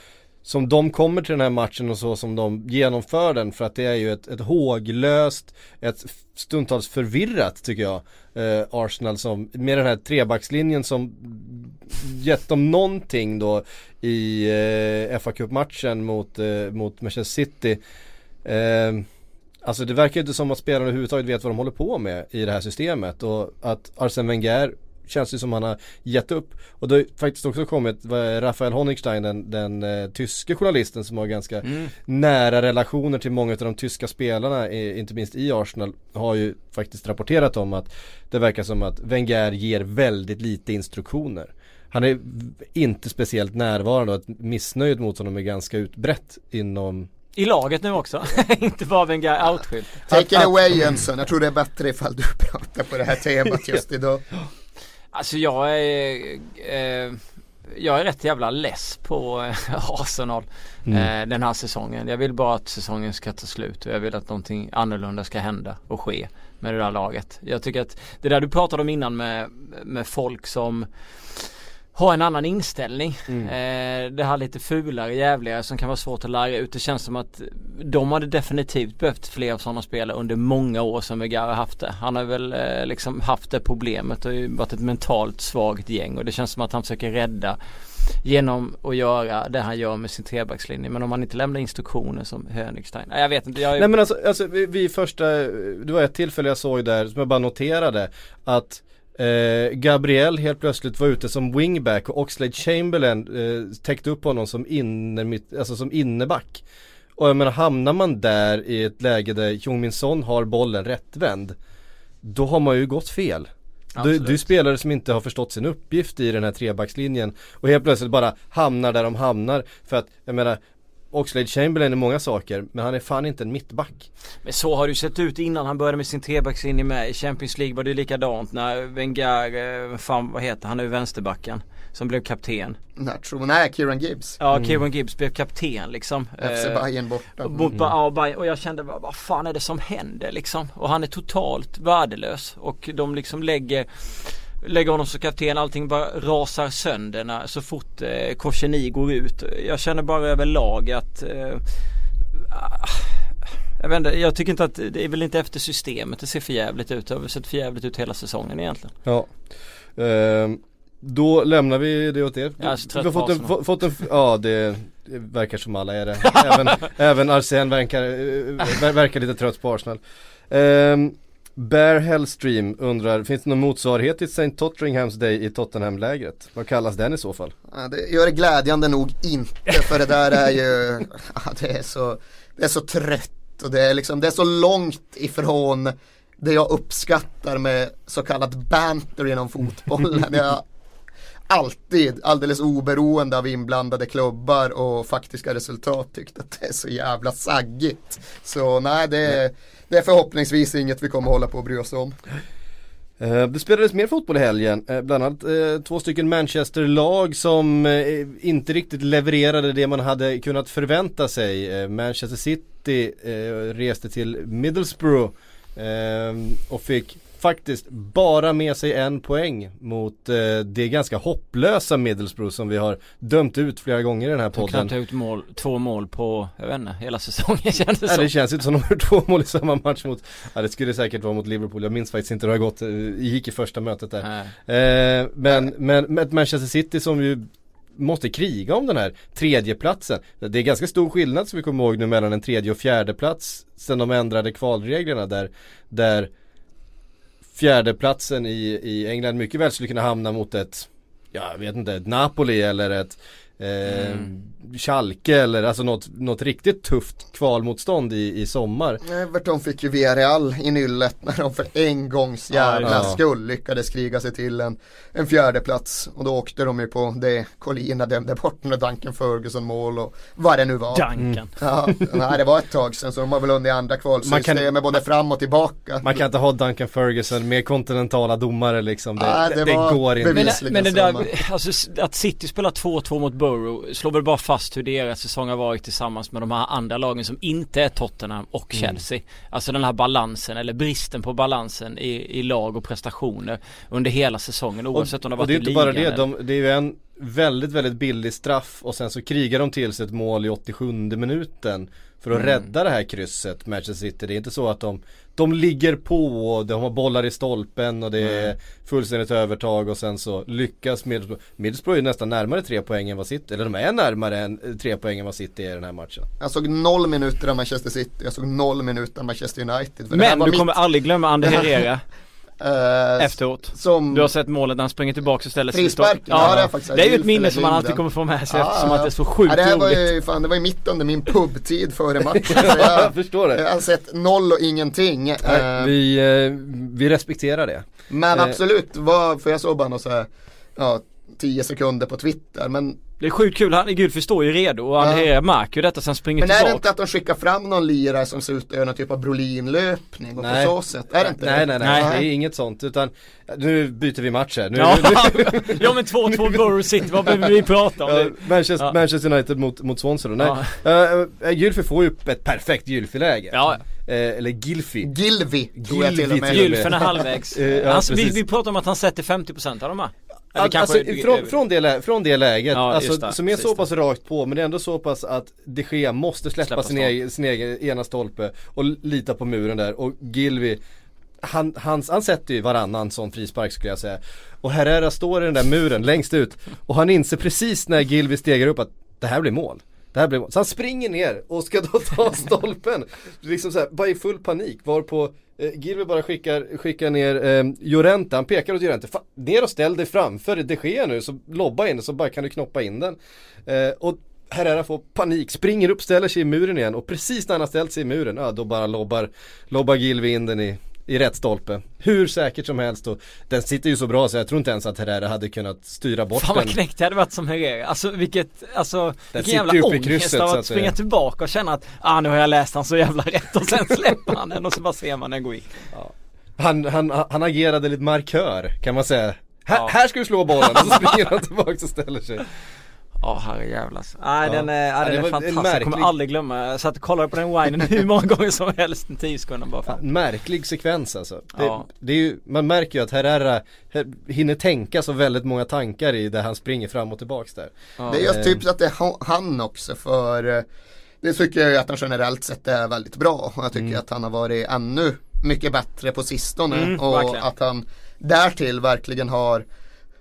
som de kommer till den här matchen och så som de genomför den för att det är ju ett, ett håglöst, ett stundtals förvirrat tycker jag eh, Arsenal som med den här trebackslinjen som gett dem någonting då i eh, fa Cup-matchen mot, eh, mot Manchester City. Eh, Alltså det verkar ju inte som att spelarna överhuvudtaget vet vad de håller på med i det här systemet och att Arsene Wenger känns ju som han har gett upp. Och det har faktiskt också kommit Rafael Honigstein, den, den eh, tyske journalisten som har ganska mm. nära relationer till många av de tyska spelarna, eh, inte minst i Arsenal, har ju faktiskt rapporterat om att det verkar som att Wenger ger väldigt lite instruktioner. Han är inte speciellt närvarande och att missnöjd mot honom är ganska utbrett inom i laget nu också, inte bara Wenger outskild. Take it away Jönsson, jag tror det är bättre ifall du pratar på det här temat just idag. Alltså jag är eh, Jag är rätt jävla less på eh, Arsenal mm. eh, Den här säsongen. Jag vill bara att säsongen ska ta slut och jag vill att någonting annorlunda ska hända och ske med det där laget. Jag tycker att det där du pratade om innan med, med folk som ha en annan inställning. Mm. Eh, det här lite fulare, jävligare som kan vara svårt att lära ut. Det känns som att de hade definitivt behövt fler sådana spelare under många år som Vegar har haft det. Han har väl eh, liksom haft det problemet och varit ett mentalt svagt gäng och det känns som att han försöker rädda genom att göra det han gör med sin trebackslinje. Men om han inte lämnar instruktioner som Hönigstein. Jag vet inte. Jag... Nej men alltså, alltså vi, vi första, det var ett tillfälle jag såg där som jag bara noterade att Eh, Gabriel helt plötsligt var ute som wingback och Oxlade Chamberlain eh, täckte upp honom som, inne, alltså som inneback. Och jag menar hamnar man där i ett läge där Jung Min Son har bollen rättvänd Då har man ju gått fel. Du, du spelare som inte har förstått sin uppgift i den här trebackslinjen och helt plötsligt bara hamnar där de hamnar för att jag menar Oxlade Chamberlain är många saker men han är fan inte en mittback. Men så har det ju sett ut innan han började med sin trebackslinje med. I Champions League var det likadant när Wenger, eh, fan vad heter han nu, vänsterbacken. Som blev kapten. Nacho, nej Kieran Gibbs. Ja, mm. Kieran Gibbs blev kapten liksom. FC eh, Bayern borta. Mm. ja, Bayern, och jag kände vad, vad fan är det som händer liksom? Och han är totalt värdelös. Och de liksom lägger lägger honom som kapten. Allting bara rasar sönder när, så fort eh, Korseni går ut. Jag känner bara överlag att eh, jag vet inte, jag tycker inte att det är väl inte efter systemet det ser för jävligt ut. Det har sett för jävligt ut hela säsongen egentligen. Ja. Uh, då lämnar vi det åt er. Jag är så trött vi har fått en, fått en, ja det, det, verkar som alla är det. även, även Arsene verkar, eh, verkar lite trött på Arsenal. Uh, Bear Hellstream undrar, finns det någon motsvarighet till St. Tottenhams Day i Tottenham-lägret? Vad kallas den i så fall? Ja, det gör det glädjande nog inte för det där är ju, ja, det är så, det är så trött och det är liksom, det är så långt ifrån det jag uppskattar med så kallat banter inom fotbollen. Jag alltid, alldeles oberoende av inblandade klubbar och faktiska resultat tyckt att det är så jävla saggigt. Så nej, det är det är förhoppningsvis inget vi kommer hålla på att bry oss om. Eh, det spelades mer fotboll i helgen, eh, bland annat eh, två stycken Manchester-lag som inte riktigt levererade det man hade kunnat förvänta sig. Manchester City reste till Middlesbrough och fick faktiskt bara med sig en poäng mot eh, det ganska hopplösa Middlesbrough som vi har dömt ut flera gånger i den här podden. De knappt ut mål, två mål på, jag vet inte, hela säsongen känns det som. Ja, det känns inte som de har två mål i samma match mot, ja det skulle säkert vara mot Liverpool, jag minns faktiskt inte hur det har gått, gick i första mötet där. Eh, men, men, men Manchester City som ju måste kriga om den här tredjeplatsen. Det är ganska stor skillnad som vi kommer ihåg nu mellan en tredje och fjärde plats sen de ändrade kvalreglerna där, där fjärdeplatsen i, i England mycket väl skulle kunna hamna mot ett, jag vet inte, ett Napoli eller ett eh, mm. Schalke eller alltså något, något riktigt tufft kvalmotstånd i, i sommar. Everton fick ju Villarreal i nyllet när de för en gångs jävla ja. skull lyckades kriga sig till en, en fjärde plats och då åkte de ju på det Colina dömde bort med Duncan Ferguson mål och vad det nu var. Duncan. Mm. Ja, nej, det var ett tag sedan så de har väl under andra kvalsystemet både fram och tillbaka. Man kan inte ha Duncan Ferguson med kontinentala domare liksom. Det, ja, det, det går inte. Men, men det där, alltså att City spelar 2-2 mot Burnley Borough slår väl bara fast hur deras säsong har varit tillsammans med de här andra lagen som inte är Tottenham och Mm. Chelsea. Alltså den här balansen eller bristen på balansen i, i lag och prestationer under hela säsongen oavsett om det har och varit det är i inte ligan bara det, de, det är ju en väldigt, väldigt billig straff och sen så krigar de till sig ett mål i 87 minuten för att Mm. rädda det här krysset, Manchester City. Det är inte så att de, de ligger på och de har bollar i stolpen och det är fullständigt övertag och sen så lyckas Middlesbrough. Middlesbrough är nästan närmare tre poäng än vad City, eller de är närmare än eh, tre poäng än vad City är i den här matchen. Jag såg noll minuter av Manchester City, jag såg noll minuter av Manchester United. För det här Men var du mitt, kommer aldrig glömma Ander Herrera eh, efteråt. Som, Du har sett målet när han springer tillbaka och ställer sig Frisparken, stolpen. ja, det har faktiskt- Det är ju ett minne som man alltid kommer få med sig Ja, eftersom ja. att det är så sjukt ja, det här var ju, fan, det var ju mitt under min pubtid före matchen. jag, Jag förstår det. jag har sett noll och ingenting. Nej, Eh, vi, eh, vi respekterar det. men absolut, vad, för jag såg bara något så här, ja, 10 sekunder på Twitter. Men, Det är sjukt kul, han, Gud förstår ju redo och Ander Ja. Märker ju detta sen springer men är det tillbaka. inte att de skickar fram någon lirare som ser ut att göra någon typ av Brolin-löpning och Nej. på så sätt? Är det inte nej, det? nej, nej, Nej. det är inget sånt utan nu byter vi match här. Nu, Ja, nu, ja men 2-2 Borough City, vad behöver vi prata om? Ja? Manchester, Ja. Manchester United mot, mot Swansea då. Nej. Uh, Gylfi får ju upp ett perfekt Gylfi-läge. Ja, Eh, eller Gilfi. Gilvi tror jag till och med. Gylfen är halvvägs. Eh, ja, han, vi, vi pratar om att han sätter 50% av de här. Eller Al- kanske- alltså, från, från, det, lä- från det läget, Ja, alltså, det, som är så pass rakt på men det är ändå så pass att de Gea måste släppa, Släppa sin, egen, sin egen ena stolpe och lita på muren där och Gilvi han, han, han sätter ju varannan sån frispark skulle jag säga. Och Herrera står i den där muren längst ut och han inser precis när Gilvi stegar upp att det här blir mål. Det här blir mål. Så han springer ner och ska då ta stolpen. liksom så här, bara i full panik. Varpå eh, Gilvi bara skickar, skickar ner eh, Jorente, Han pekar åt Jorente, Fan, ner och ställ dig framför det sker nu. Så lobba in den så bara kan du knoppa in den. Eh, och Herrera får panik, springer upp, ställer sig i muren igen och precis när han har ställt sig i muren, ja då bara lobbar, lobbar Gilvi in den i, i rätt stolpe. Hur säkert som helst och den sitter ju så bra så jag tror inte ens att Herrera hade kunnat styra bort Fan vad den. knäckt det hade varit som Herrera. Alltså vilket, alltså vilken sitter jävla i ångest krysset, av att, att springa tillbaka och känna att ah nu har jag läst han så jävla rätt och sen släpper han den och så bara ser man den gå in. Han, han, han agerade lite markör kan man säga. Här, Ja. här ska du slå bollen och så springer han tillbaka och ställer sig. Ja herrejävlar alltså. Nej Ja. den är, ja, Ja, den det är fantastisk. Jag kommer märklig- aldrig glömma. Jag satt och kollade på den winen hur många gånger som helst en 10 sekunder bara fan. En märklig sekvens alltså. Det, Ja. det är ju, man märker ju att Herrera he- hinner tänka så väldigt många tankar i där han springer fram och tillbaks där. Det är just typ så att det är ha- han också för eh, det tycker jag ju att han generellt sett är väldigt bra och jag tycker att han har varit ännu mycket bättre på sistone Mm, och verkligen. att han därtill verkligen har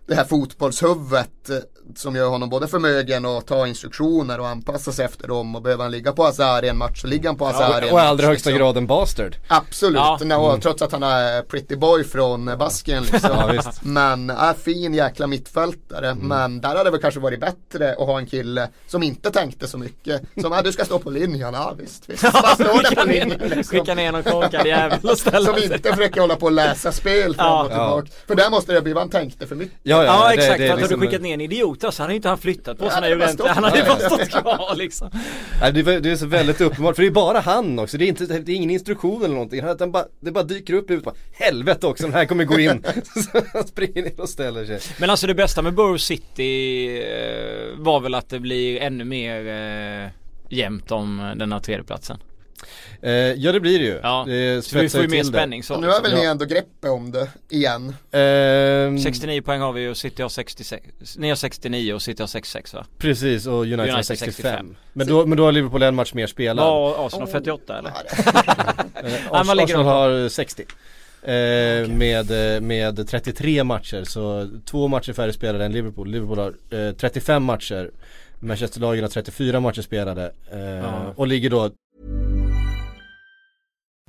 det här fotbollshuvudet eh, som gör honom både förmögen att ta instruktioner och anpassa sig efter dem och behöver han ligga på Hazard i en match så ligger han på Hazard i en Och i allra högsta liksom. grad en bastard. Absolut, Ja. Nej, och trots att han är pretty boy från eh, Baskien liksom. Ja, visst. Men är fin jäkla mittfältare. Men där hade det väl kanske varit bättre att ha en kille som inte tänkte så mycket. Som, ah, du ska stå på linjen, ja visst. visst. Bara stå där på linjen liksom. Skicka ner någon korkad jävel och ställa Som inte försöker hålla på och läsa spel fram Ja. och tillbaka. För där måste det bli vad han tänkte för mycket. Ja, Ja, det- exakt, det att liksom- hade du skickat ner en idiot så hade ju inte han flyttat på sig när Juventus. Han hade ju bara stått kvar liksom. Nej, det, är- det är så väldigt uppenbart, för det är bara han också. Det är, inte, det är ingen instruktion eller någonting. Han bara, det bara dyker upp ut bara, helvete också, den här kommer gå in. så han springer ner och ställer sig. Men alltså det bästa med Borough City eh, var väl att det blir ännu mer eh, jämnt om den här tredjeplatsen. Eh, ja det blir det ju. Ja, det Så vi får ju mer spänning så. Nu har väl Ja. ni ändå greppet om det igen. Ehm, 69 poäng har vi och City har 66. Ni har 69 och City har 66 va? Precis och United, har United 65. 65. Men, då, men då har Liverpool en match mer spelad. Var Arsenal 48 eller? Ja, Eh, Arsenal på? har 60. Eh, med, eh, med 33 matcher så två matcher färre spelade än Liverpool. Liverpool har eh, 35 matcher. Manchesterlagen har 34 matcher spelade. Eh, Ja. Och ligger då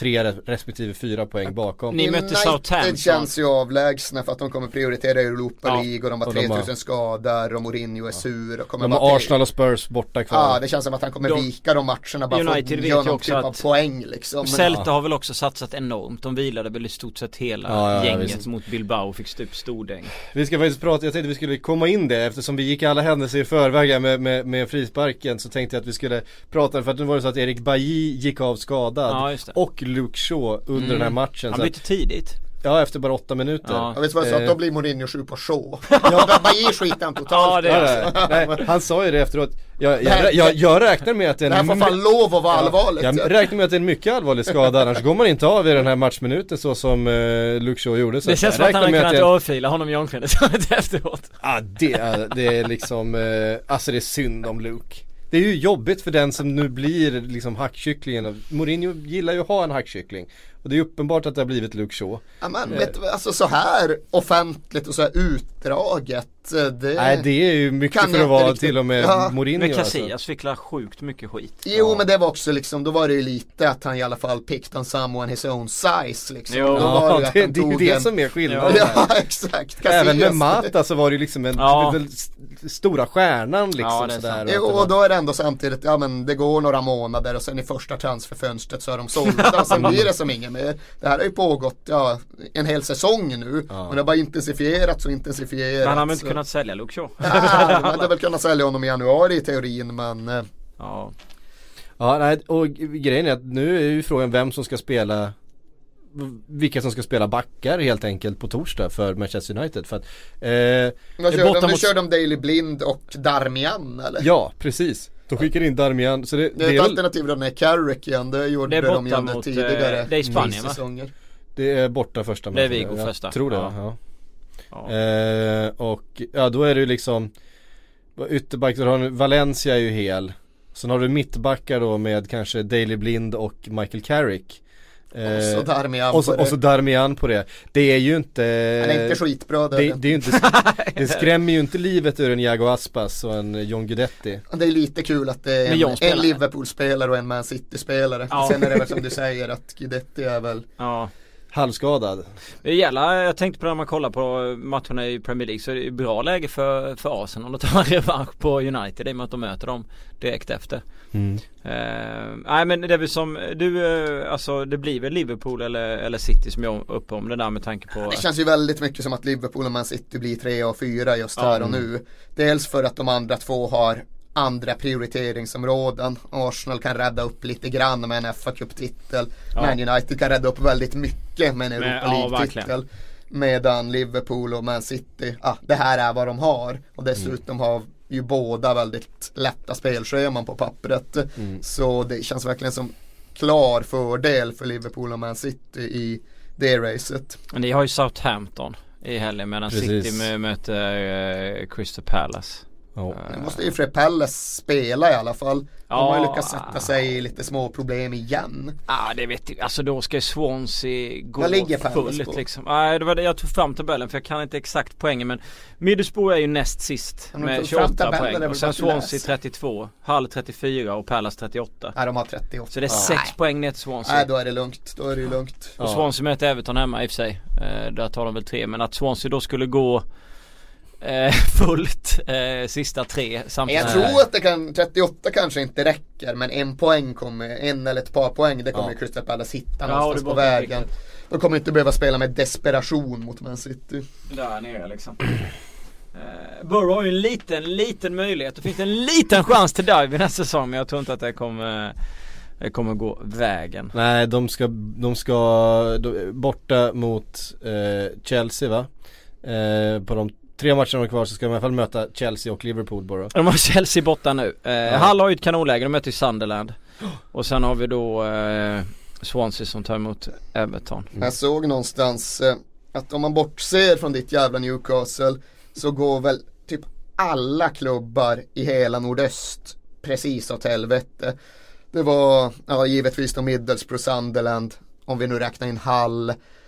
tre respektive fyra poäng bakom. Ni mötte Southampton. känns ju avlägsna för att de kommer prioritera Europa Ja. League och de har Och de 3000 har- skador och Mourinho är sur och kommer De har Arsenal och Spurs borta kvar. Ja det känns som att han kommer De- vika de matcherna bara för United att vet göra någon också typ av att- poäng liksom. Celta har väl också satsat enormt. De vilade väl i stort sett hela Ja, ja, gänget visst. mot Bilbao och fick stup stordäng. Vi ska faktiskt prata, jag tänkte vi skulle komma in det eftersom vi gick alla händelser i förväg med, med, med frisparken så tänkte jag att vi skulle prata för att nu var det så att Erik Bailly gick av skadad Ja, just det. och Luke Shaw under den här matchen. Han bytte tidigt. ja efter bara åtta minuter. Ja. Jag vet vad jag sa, Eh, att då blir Mourinho sju på show. Ja, Bajir skiter han totalt Ja, det är nej, nej, han sa ju det efteråt. Jag, Det jag, jag, jag räknar med att det är Det här får en fan lov att vara allvarligt. jag räknar med att det är en mycket allvarlig skada annars går man inte av i den här matchminuten så som uh, Luke Shaw gjorde. Så Det känns som att han hade kunnat det är- örfila honom i omklädningsrummet efteråt. Ja det är, det är liksom, eh, alltså det är synd om Luke. Det är ju jobbigt för den som nu blir liksom hackkycklingen. Mourinho gillar ju att ha en hackkyckling. Och det är uppenbart att det har blivit Luke Shaw. Ja, men vet du, alltså så här offentligt och så här utdraget. eh, Det... Nej det är ju mycket för jag att vara riktigt- till och med Ja. Mourinho Men alltså. Casillas fick la sjukt mycket skit. Jo men det var också liksom, då var det ju lite att han i alla fall picked on someone his own size liksom. Jo. Då var Ja det, han det är ju det en- som är skillnaden. Ja. Ja exakt. Även med Casillas- Mata så var det ju liksom en, Ja. den stora stjärnan liksom Ja, det är sådär. Jo det och då är det ändå samtidigt, ja men det går några månader och sen i första transferfönstret så är de sålda och sen blir det som inget mer. Det här har ju pågått, ja, en hel säsong nu. Ja. Och det har bara intensifierats och intensifierats. Men han har väl inte kunnat sälja Luke Shaw? Ja, de hade väl kunnat sälja honom i januari i teorin men eh, Ja. Ja, nej, och grejen är att nu är ju frågan vem som ska spela vilka som ska spela backar helt enkelt på torsdag för Manchester United för att eh, är kör de, nu mot- kör de Daily Blind och Darmian eller? Ja, precis. De skickar in Darmian så det, Det är det, ett är väl, alternativ då när Carrick igen, det gjorde Det är de ju under tidigare eh, det är i Spanien, va? det är borta första Det är matchen. Vigo Jag första. tror det Ja. ja. Ja. Eh, och ja då är det ju liksom Ytterback, då har du, Valencia är ju hel Sen har du mittbackar då med kanske Daily Blind och Michael Carrick och så Darmian och, så, på det. och så Darmian på det Det är ju inte Han är inte skitbra det, det är ju inte Det skrämmer ju inte livet ur en Iago Aspas och en John Guidetti Det är lite kul att det är en, en Liverpool-spelare och en Man City-spelare. Ja. Sen är det väl som du säger att Guidetti är väl ja. Halvskadad Det gäller, jag tänkte på det när man kollar på matcherna i Premier League så är det ju bra läge för, för Arsenal att ta en revansch på United i och med att de möter dem direkt efter. Eh, nej men det är väl som du, eh, alltså det blir väl Liverpool eller, eller City som jag uppe om det där med tanke på Det känns ju väldigt mycket som att Liverpool och Man City blir tre och fyra just här och nu. Dels för att de andra två har andra prioriteringsområden. Arsenal kan rädda upp lite grann med en fa Cup-titel. Ja. Man United kan rädda upp väldigt mycket med en Europa ja, League-titel. Medan Liverpool och Man City, ah, det här är vad de har. Och dessutom har ju båda väldigt lätta spelscheman på pappret. Så det känns verkligen som klar fördel för Liverpool och Man City i det racet. Men ni har ju Southampton i helgen medan Precis. City mö- möter eh, Crystal Palace. Ja. Nu måste ju Fred Palace spela i alla fall. De har ju Ja. lyckats sätta sig i lite små problem igen. Ja ah, det vet jag, alltså då ska Swansea gå Vad ligger fullt på? liksom. Nej det var det jag tog fram tabellen för jag kan inte exakt poängen men Middlesbrough är ju näst sist Ja, med tog fram 28 tabellen, det är poäng och sen Swansea läser. 32, Hull 34 och Palace 38. Nej de har 38. Så det är 6 poäng ner till Swansea. Nej då är det lugnt, då är det ju lugnt. Och Swansea möter Everton hemma i och för sig. Eh, där tar de väl tre men att Swansea då skulle gå eh, fullt eh, sista tre samtidigt. Jag tror att det kan, 38 kanske inte räcker men en poäng kommer, en eller ett par poäng det kommer Ja. ju Crystal Palace hitta Ja, någonstans på vägen. De kommer inte behöva spela med desperation mot Man City. Där nere liksom. Eh, Borough har ju en liten, liten möjlighet. Det finns en liten chans till dive i nästa säsong men jag tror inte att det kommer, det kommer gå vägen. Nej de ska, de ska, de, borta mot eh, Chelsea va? Eh, på de tre matcherna de har kvar så ska de i alla fall möta Chelsea och Liverpool bara. De har Chelsea borta nu. Eh, Hull har ju ett kanonläge, de möter ju Sunderland. Och sen har vi då eh, Swansea som tar emot Everton. Jag såg någonstans eh, att om man bortser från ditt jävla Newcastle så går väl typ alla klubbar i hela nordöst precis åt helvete. Det var ja, givetvis då Middlesbrough, Sunderland, om vi nu räknar in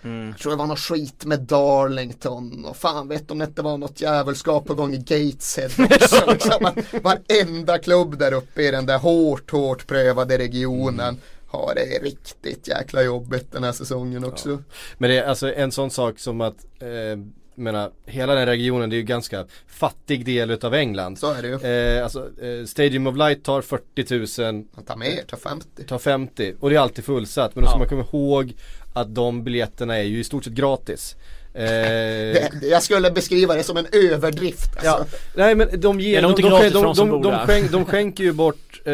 Hull. Jag tror det var något skit med Darlington och fan vet om det inte var något jävelskap på gång i Gateshead också. liksom, att varenda klubb där uppe i den där hårt, hårt prövade regionen har det riktigt jäkla jobbigt den här säsongen också. Men det är alltså en sån sak som att eh, menar, hela den regionen det är ju ganska fattig del utav England. Så är det ju. Eh, alltså, eh, Stadium of Light tar 40 000, Man tar mer, tar 50. tar 50 och det är alltid fullsatt. Men då ska Ja. man komma ihåg att de biljetterna är ju i stort sett gratis. Eh, Det, jag skulle beskriva det som en överdrift. Alltså. Ja, nej men de ger, de, de, inte gratis de, de som de, bor de, där. skänk, de skänker ju bort eh,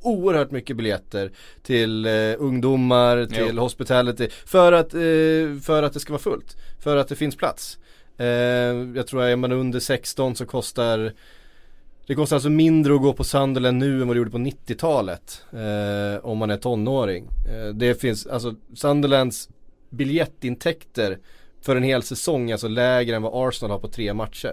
oerhört mycket biljetter till eh, ungdomar, till Jo. hospitality för att, eh, för att det ska vara fullt. För att det finns plats. Eh, jag tror att är man under 16 så kostar det kostar alltså mindre att gå på Sunderland nu än vad det gjorde på 90-talet. Eh, om man är tonåring. Eh, det finns, alltså Sunderlands biljettintäkter för en hel säsong är alltså lägre än vad Arsenal har på tre matcher.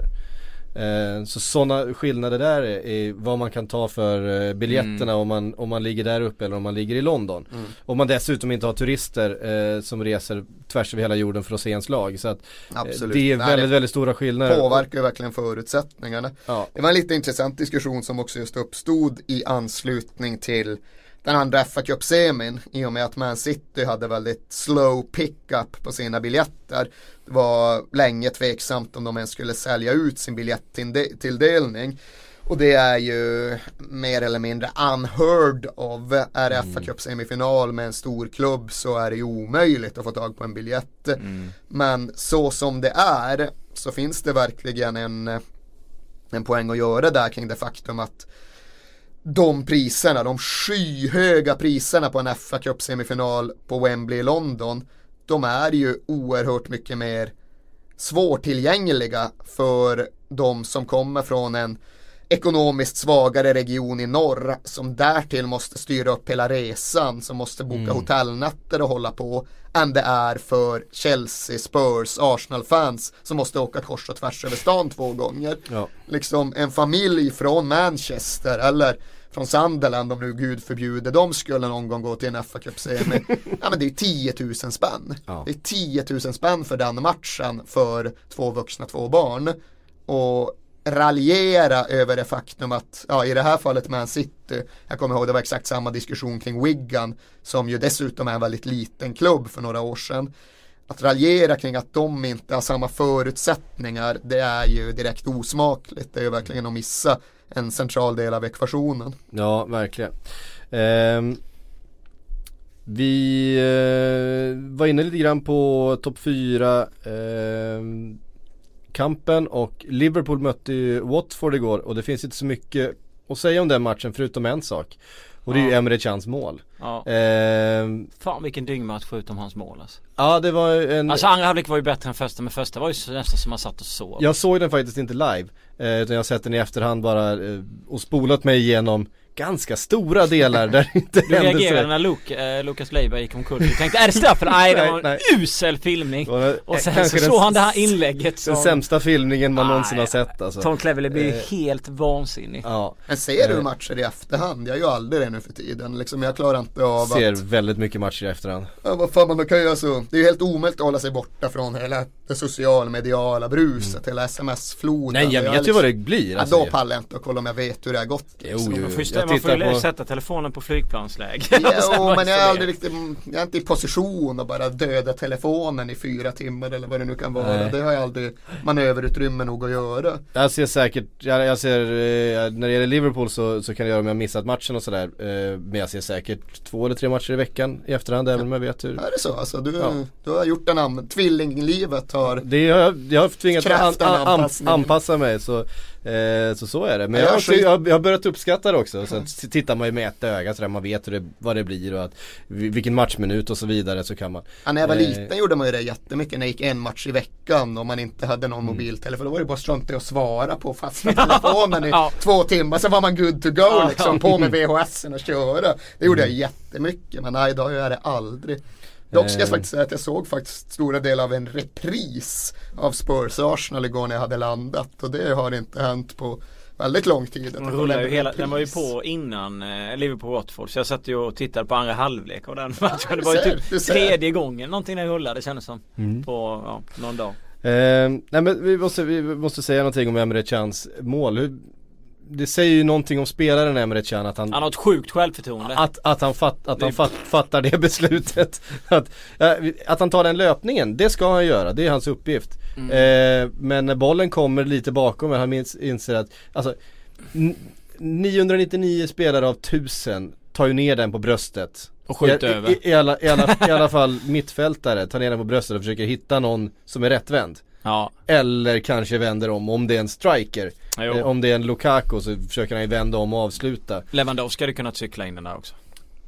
Eh, så sådana skillnader där är, vad man kan ta för eh, biljetterna om, man, om man ligger där uppe eller om man ligger i London. Om man dessutom inte har turister eh, som reser tvärs över hela jorden för att se ens lag. Så att eh, det är Nej, väldigt, det väldigt stora skillnader. påverkar ju verkligen förutsättningarna. Ja. Det var en lite intressant diskussion som också just uppstod i anslutning till den andra fa Cup-semin i och med att Man City hade väldigt slow pickup på sina biljetter. Det var länge tveksamt om de ens skulle sälja ut sin biljettilldelning. Och det är ju mer eller mindre unheard of. Är det fa Cup semifinal med en stor klubb så är det ju omöjligt att få tag på en biljett. Men så som det är så finns det verkligen en, en poäng att göra där kring det faktum att de priserna, de skyhöga priserna på en fa Cup semifinal på Wembley i London, de är ju oerhört mycket mer svårtillgängliga för de som kommer från en ekonomiskt svagare region i norr som därtill måste styra upp hela resan, som måste boka hotellnätter och hålla på än det är för Chelsea, Spurs, Arsenal-fans som måste åka kors och tvärs över stan två gånger. Ja. Liksom en familj från Manchester eller från Sunderland om nu gud förbjuder de skulle någon gång gå till en fa cup Ja men det är 10 000 spänn. Ja. Det är 10 000 spänn för den matchen för två vuxna, två barn. Och raljera över det faktum att, ja i det här fallet Man City, jag kommer ihåg det var exakt samma diskussion kring Wigan, som ju dessutom är en väldigt liten klubb för några år sedan. Att raljera kring att de inte har samma förutsättningar, det är ju direkt osmakligt. Det är ju verkligen att missa en central del av ekvationen. Ja, verkligen. Um... vi eh, var inne lite grann på topp 4 Eh, kampen och Liverpool mötte ju Watford igår och det finns inte så mycket att säga om den matchen förutom en sak. Och det är ju. Emre Chans mål. Ja. Ehm, Fan vilken dyngmatch förutom hans mål alltså. ja det var en Alltså andra halvlek var ju bättre än första men första var ju nästan som man satt och sov. Jag såg den faktiskt inte live. Eh, utan jag har sett den i efterhand bara eh, och spolat mig igenom ganska stora delar där det inte Du hände reagerade så. när Luke, eh, Lukas Leiberg gick omkull. Du tänkte är det straff eller? Nej det var en nej. usel filmning. Det var, Och sen så såg han det här inlägget som Den sämsta filmningen man Nej, någonsin har sett alltså. Tom Cleverley blir ju Eh, helt vansinnig. Ja, Men ser du Eh. matcher i efterhand? Jag gör ju aldrig det nu för tiden. Liksom, jag klarar inte av ser att väldigt mycket matcher i efterhand. Ja, vad fan, man kan ju alltså, det är ju helt omöjligt att hålla sig borta från hela det socialmediala bruset, hela sms-floden. Mm. Nej jag vet ju vad det blir Ja, alltså. då pallar jag inte att kolla om jag vet hur det har gått. Jo, liksom. jo, ju, jag man får ju på- sätta telefonen på flygplansläge. Jo, men jag är aldrig riktigt, jag är inte i position att bara döda telefonen i fyra timmar eller vad det nu kan vara. Nej. Det har jag aldrig manöverutrymme nog att göra. Jag ser säkert, jag, jag ser, eh, när det gäller Liverpool så, så kan det göra om jag missat matchen och sådär. Eh, men jag ser säkert två eller tre matcher i veckan i efterhand även om jag vet hur. Är det så? Alltså, du, Ja. du har gjort en annan, tvillinglivet har Det har jag, jag har tvingats an, Kräftan an, an, anpassning. anpassa mig så, eh, så så är det. Men Ja, jag, skit- jag, jag har börjat uppskatta det också. Så att s- tittar man ju med ett öga sådär, man vet hur det, vad det blir och att, vilken matchminut och så vidare så kan man. Ja, när jag var Eh. liten gjorde man ju det jättemycket när jag gick en match i veckan och man inte hade någon Mm. mobiltelefon. Då var det bara strunta i att svara på fasta telefonen i Ja. två timmar. Sen var man good to go liksom. På med VHSen och köra. Det gjorde Mm. jag jättemycket men nej, idag gör jag det aldrig. Dock ska jag Eh. faktiskt säga att jag såg faktiskt stora delar av en repris av Spurs Arsenal igår när jag hade landat. Och det har inte hänt på väldigt lång tid. Den, ju hela, den var ju på innan eh, Liverpool-Watford så jag satt ju och tittade på andra halvlek av den matchen. Det var ju typ tredje gången någonting den rullade kändes som. Mm. På ja, någon dag. Eh, nej men vi måste, vi måste säga någonting om Emre Chans mål. Hur, det säger ju någonting om spelaren Emre Can att han Han har ett sjukt självförtroende. att, att han, fatt, att han fatt, fattar det beslutet. att, att han tar den löpningen, det ska han göra, det är hans uppgift. Eh, men när bollen kommer lite bakom, han minns, inser att, alltså n- 999 spelare av 1000 tar ju ner den på bröstet. Och skjuter I, över. I, i, alla, i, alla, I alla fall mittfältare tar ner den på bröstet och försöker hitta någon som är rättvänd. Ja, Eller kanske vänder om, om det är en striker. Eh, om det är en Lukaku så försöker han ju vända om och avsluta. Lewandowski hade kunnat cykla in den där också.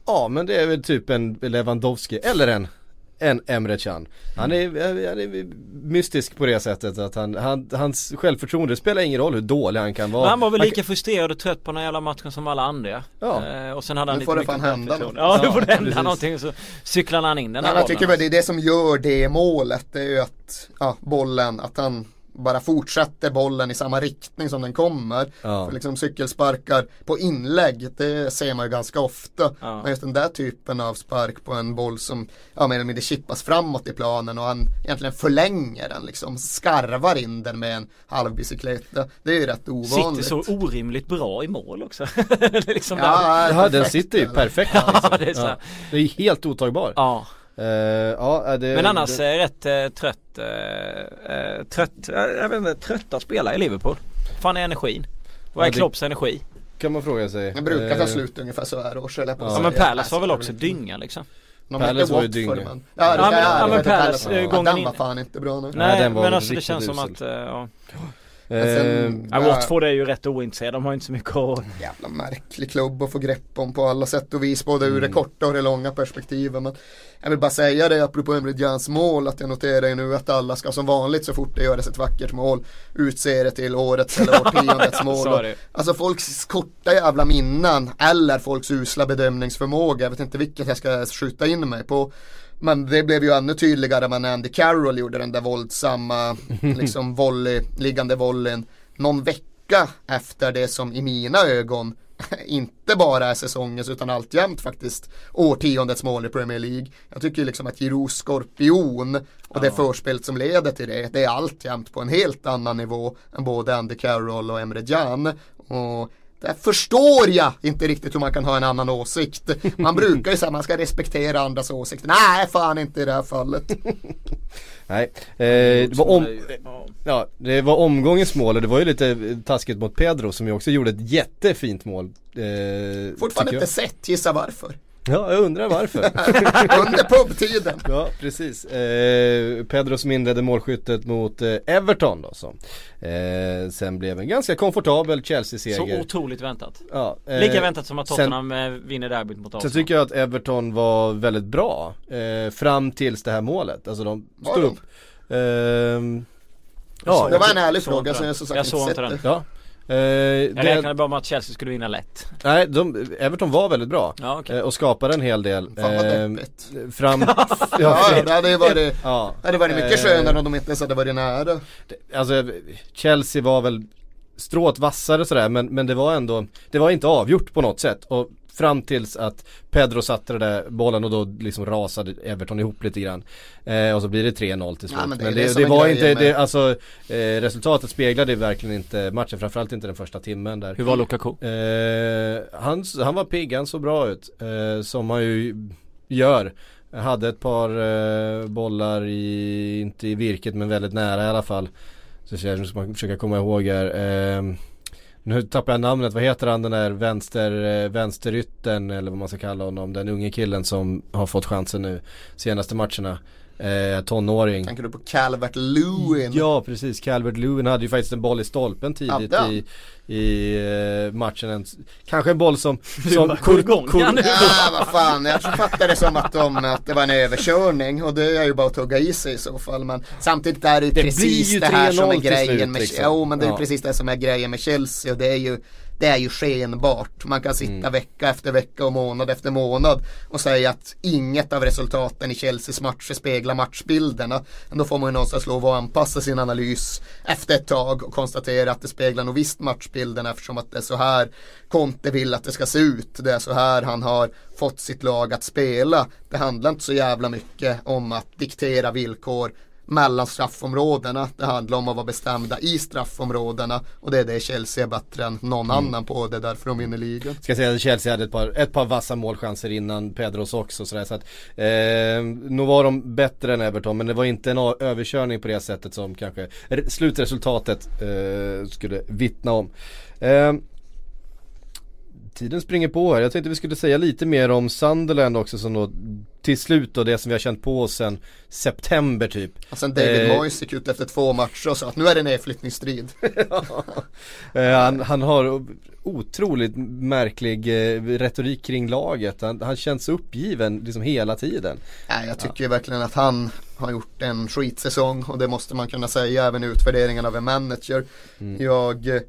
Ja men det är väl typ en Lewandowski eller en en Emre Can. Han är, han är mystisk på det sättet att han, han, hans självförtroende spelar ingen roll hur dålig han kan vara. Men han var väl Han lika frustrerad och trött på den här jävla matchen som alla andra. Ja. Eh, och sen hade han Nu lite får det mycket fan hända något. Ja, nu får det hända precis. någonting så cyklar han in den Nej, här men jag tycker bollen. väl det är det som gör det målet. Det är ju att ja, bollen, att han bara fortsätter bollen i samma riktning som den kommer. Ja. För liksom cykelsparkar på inlägg, det ser man ju ganska ofta. Ja. Men just den där typen av spark på en boll som ja, mer eller mindre chippas framåt i planen och han egentligen förlänger den liksom. Skarvar in den med en halvbicykleta. Det är ju rätt ovanligt. Sitter så orimligt bra i mål också. Liksom där. Ja, Ja den sitter ju perfekt liksom. Ja, det är så ja. Det är helt otagbar. Ja, Eh, ja, det, men annars det, är rätt eh, trött, eh, eh, trött, eh, jag vet inte, trötta spelare i Liverpool. Fan är energin? Vad är Ja, det- Klopps energi? kan man fråga sig. Det brukar ta Eh, slut ungefär så här års eller på Ja. Men. Palace var väl också dynga liksom? De Palace var ju dynga. men- Ja, det Ja, men- ja, men Palace, eh, gången Den in- var fan inte bra nu. Nej, den var men alltså det känns som att, eh, ja. Eh, sen- Ja. Watford är ju rätt ointresserade, de har inte så mycket att Jävla märklig klubb att få grepp om på alla sätt och vis, både ur det korta och det långa perspektivet. Men jag vill bara säga det apropå Emre Jans mål, att jag noterar ju nu att alla ska som vanligt så fort det görs ett vackert mål utse det till årets eller årtiondets mål. Det. Alltså folks korta jävla minnen eller folks usla bedömningsförmåga, jag vet inte vilket jag ska skjuta in mig på. Men det blev ju ännu tydligare när Andy Carroll gjorde den där våldsamma, liksom volley, liggande volleyn någon vecka efter det som i mina ögon inte bara är säsongens utan alltjämt faktiskt årtiondets mål i Premier League. Jag tycker liksom att Giroud skorpion och det förspelet som leder till det, det är alltjämt på en helt annan nivå än både Andy Carroll och Emre Can. Och där förstår jag inte riktigt hur man kan ha en annan åsikt. Man brukar ju säga att man ska respektera andras åsikter. Nej, fan inte i det här fallet. Nej, eh, det var om, Ja. det var omgångens mål och det var ju lite taskigt mot Pedro som ju också gjorde ett jättefint mål. Eh, Fortfarande inte sett, gissa varför. Ja, jag undrar varför. Under pubtiden. Ja, precis. Eh, Pedro som inledde målskyttet mot eh, Everton då som eh, sen blev en ganska komfortabel Så Chelsea-seger. otroligt väntat. Ja, eh, Lika väntat som att sen- Tottenham eh, vinner derbyt mot Sen Arsenal. tycker jag att Everton var väldigt bra eh, fram tills det här målet. Alltså de stod upp. Ehm, ja, Det var en ärlig fråga som den. jag som sagt Jag såg inte det. ja. Eh, Jag det, räknade bara med att Chelsea skulle vinna lätt. nej, de, Everton var väldigt bra. Ja okej. Eh, och skapade en hel del. Fan vad Eh, deppigt. fram, Ja, ja, det hade varit, ja. det hade varit mycket Eh, skönare om de inte ens hade varit nära. Alltså Chelsea var väl strået vassare sådär men, men det var ändå, det var inte avgjort på något sätt. Och fram tills att Pedro satte den där bollen och då liksom rasade Everton ihop lite grann. Eh, och så blir det 3-0 till slut. Ja, men men det det, är det det, är var inte, det, med- alltså eh, resultatet speglade verkligen inte matchen, framförallt inte den första timmen där. Hur var Lukaku? Eh, han, han var pigg, han såg bra ut. Eh, som han ju gör. Hade ett par eh, bollar i, inte i virket men väldigt nära i alla fall. Så jag nu ska man försöka komma ihåg här. Eh, nu tappar jag namnet, vad heter han den där vänster, eh, vänsterytten eller vad man ska kalla honom. Den unge killen som har fått chansen nu senaste matcherna. Eh, tonåring. Tänker du på Calvert Lewin? Ja precis, Calvert Lewin hade ju faktiskt en boll i stolpen tidigt i, i eh, matchen. En, kanske en boll som, som igång, ja, nu. Ja vad fan, jag fattar det som att, de, att det var en överkörning och det är ju bara att tugga i sig i så fall men samtidigt är det ju Det precis det här som är 3-0 till grejen slut, med liksom. Jo men det är ju Ja. precis det som är grejen med Chelsea och det är ju det är ju skenbart. Man kan sitta Mm. vecka efter vecka och månad efter månad och säga att inget av resultaten i Chelseas matcher speglar matchbilderna. Men då får man ju någonstans lov att anpassa sin analys efter ett tag och konstatera att det speglar nog visst matchbilden eftersom att det är så här Conte vill att det ska se ut. Det är så här han har fått sitt lag att spela. Det handlar inte så jävla mycket om att diktera villkor mellan straffområdena. Det handlar om att vara bestämda i straffområdena och det är det Chelsea är bättre än någon Mm. annan på. Det är därför de vinner ligan. Ska säga att Chelsea hade ett par, ett par vassa målchanser innan Pedros också sådär så att eh, Nu var de bättre än Everton men det var inte en överkörning på det sättet som kanske re- slutresultatet eh, skulle vittna om. Eh, Tiden springer på här. Jag tänkte vi skulle säga lite mer om Sunderland också som då till slut då det som vi har känt på sen september typ. Och sen David Eh. Moyes gick ut efter två matcher och sa att nu är det nedflyttningsstrid. Eh, han, han har otroligt märklig eh, retorik kring laget. Han, han känns uppgiven liksom hela tiden. Nej, jag tycker verkligen att han har gjort en skitsäsong och det måste man kunna säga även i utvärderingen av en manager. Jag eh,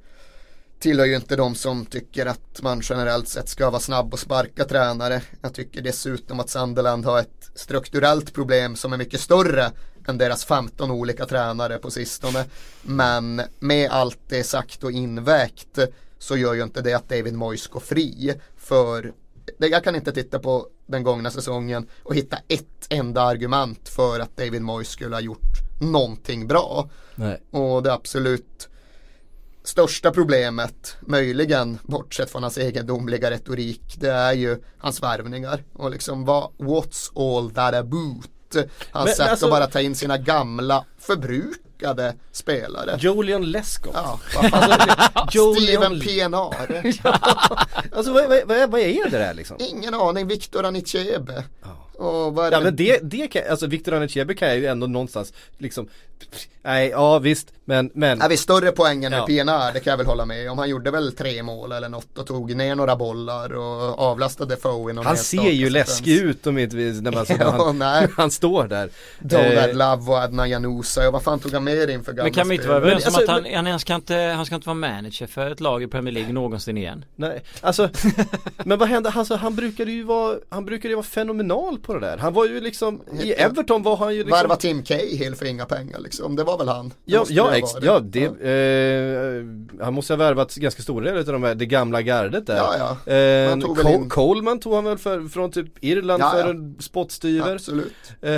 tillhör ju inte de som tycker att man generellt sett ska vara snabb och sparka tränare. Jag tycker dessutom att Sunderland har ett strukturellt problem som är mycket större än deras 15 olika tränare på sistone. Men med allt det sagt och invägt så gör ju inte det att David Moyes går fri. För jag kan inte titta på den gångna säsongen och hitta ett enda argument för att David Moyes skulle ha gjort någonting bra. Nej. Och det absolut största problemet, möjligen bortsett från hans egendomliga retorik, det är ju hans värvningar. Och liksom vad, what's all that about? Hans Men, sätt alltså- att bara ta in sina gamla förbrukade spelare. Julian Lescott. Ja, Steven Pienaar. Alltså vad, vad, vad, är det där liksom? Ingen aning, Victor Anichebe. Och vad är Ja men det, det kan, alltså Victor Anichebe kan jag ju ändå någonstans liksom Nej, ja visst, men, men Ja, vi större poängen med Ja. Pienaar, det kan jag väl hålla med om. Han gjorde väl tre mål eller något och tog ner några bollar och avlastade Foe någon Han ser ju läskig ut om inte när man, alltså, när han, nej. han står där Donald Eh, Love och Adnan Janousa och vad fan tog han med in för gamla Men kan vi inte vara överens om alltså, att han, han, han, ska inte, han ska inte vara manager för ett lag i Premier League någonsin igen? Nej, alltså Men vad hände? Alltså, han brukade ju vara Han brukade ju vara fenomenal på det där Han var ju liksom I Ja. Everton var han ju liksom Varva Tim Cahill för inga pengar liksom, det var väl han? Det Ja, ja, det ex, ja, det, eh, han måste ha värvat ganska stora delar av de här, det gamla gardet där. Ja, ja. Eh, Col- Coleman tog han väl för, från typ Irland Ja, för ja. en spottstyver. Absolut. Eh,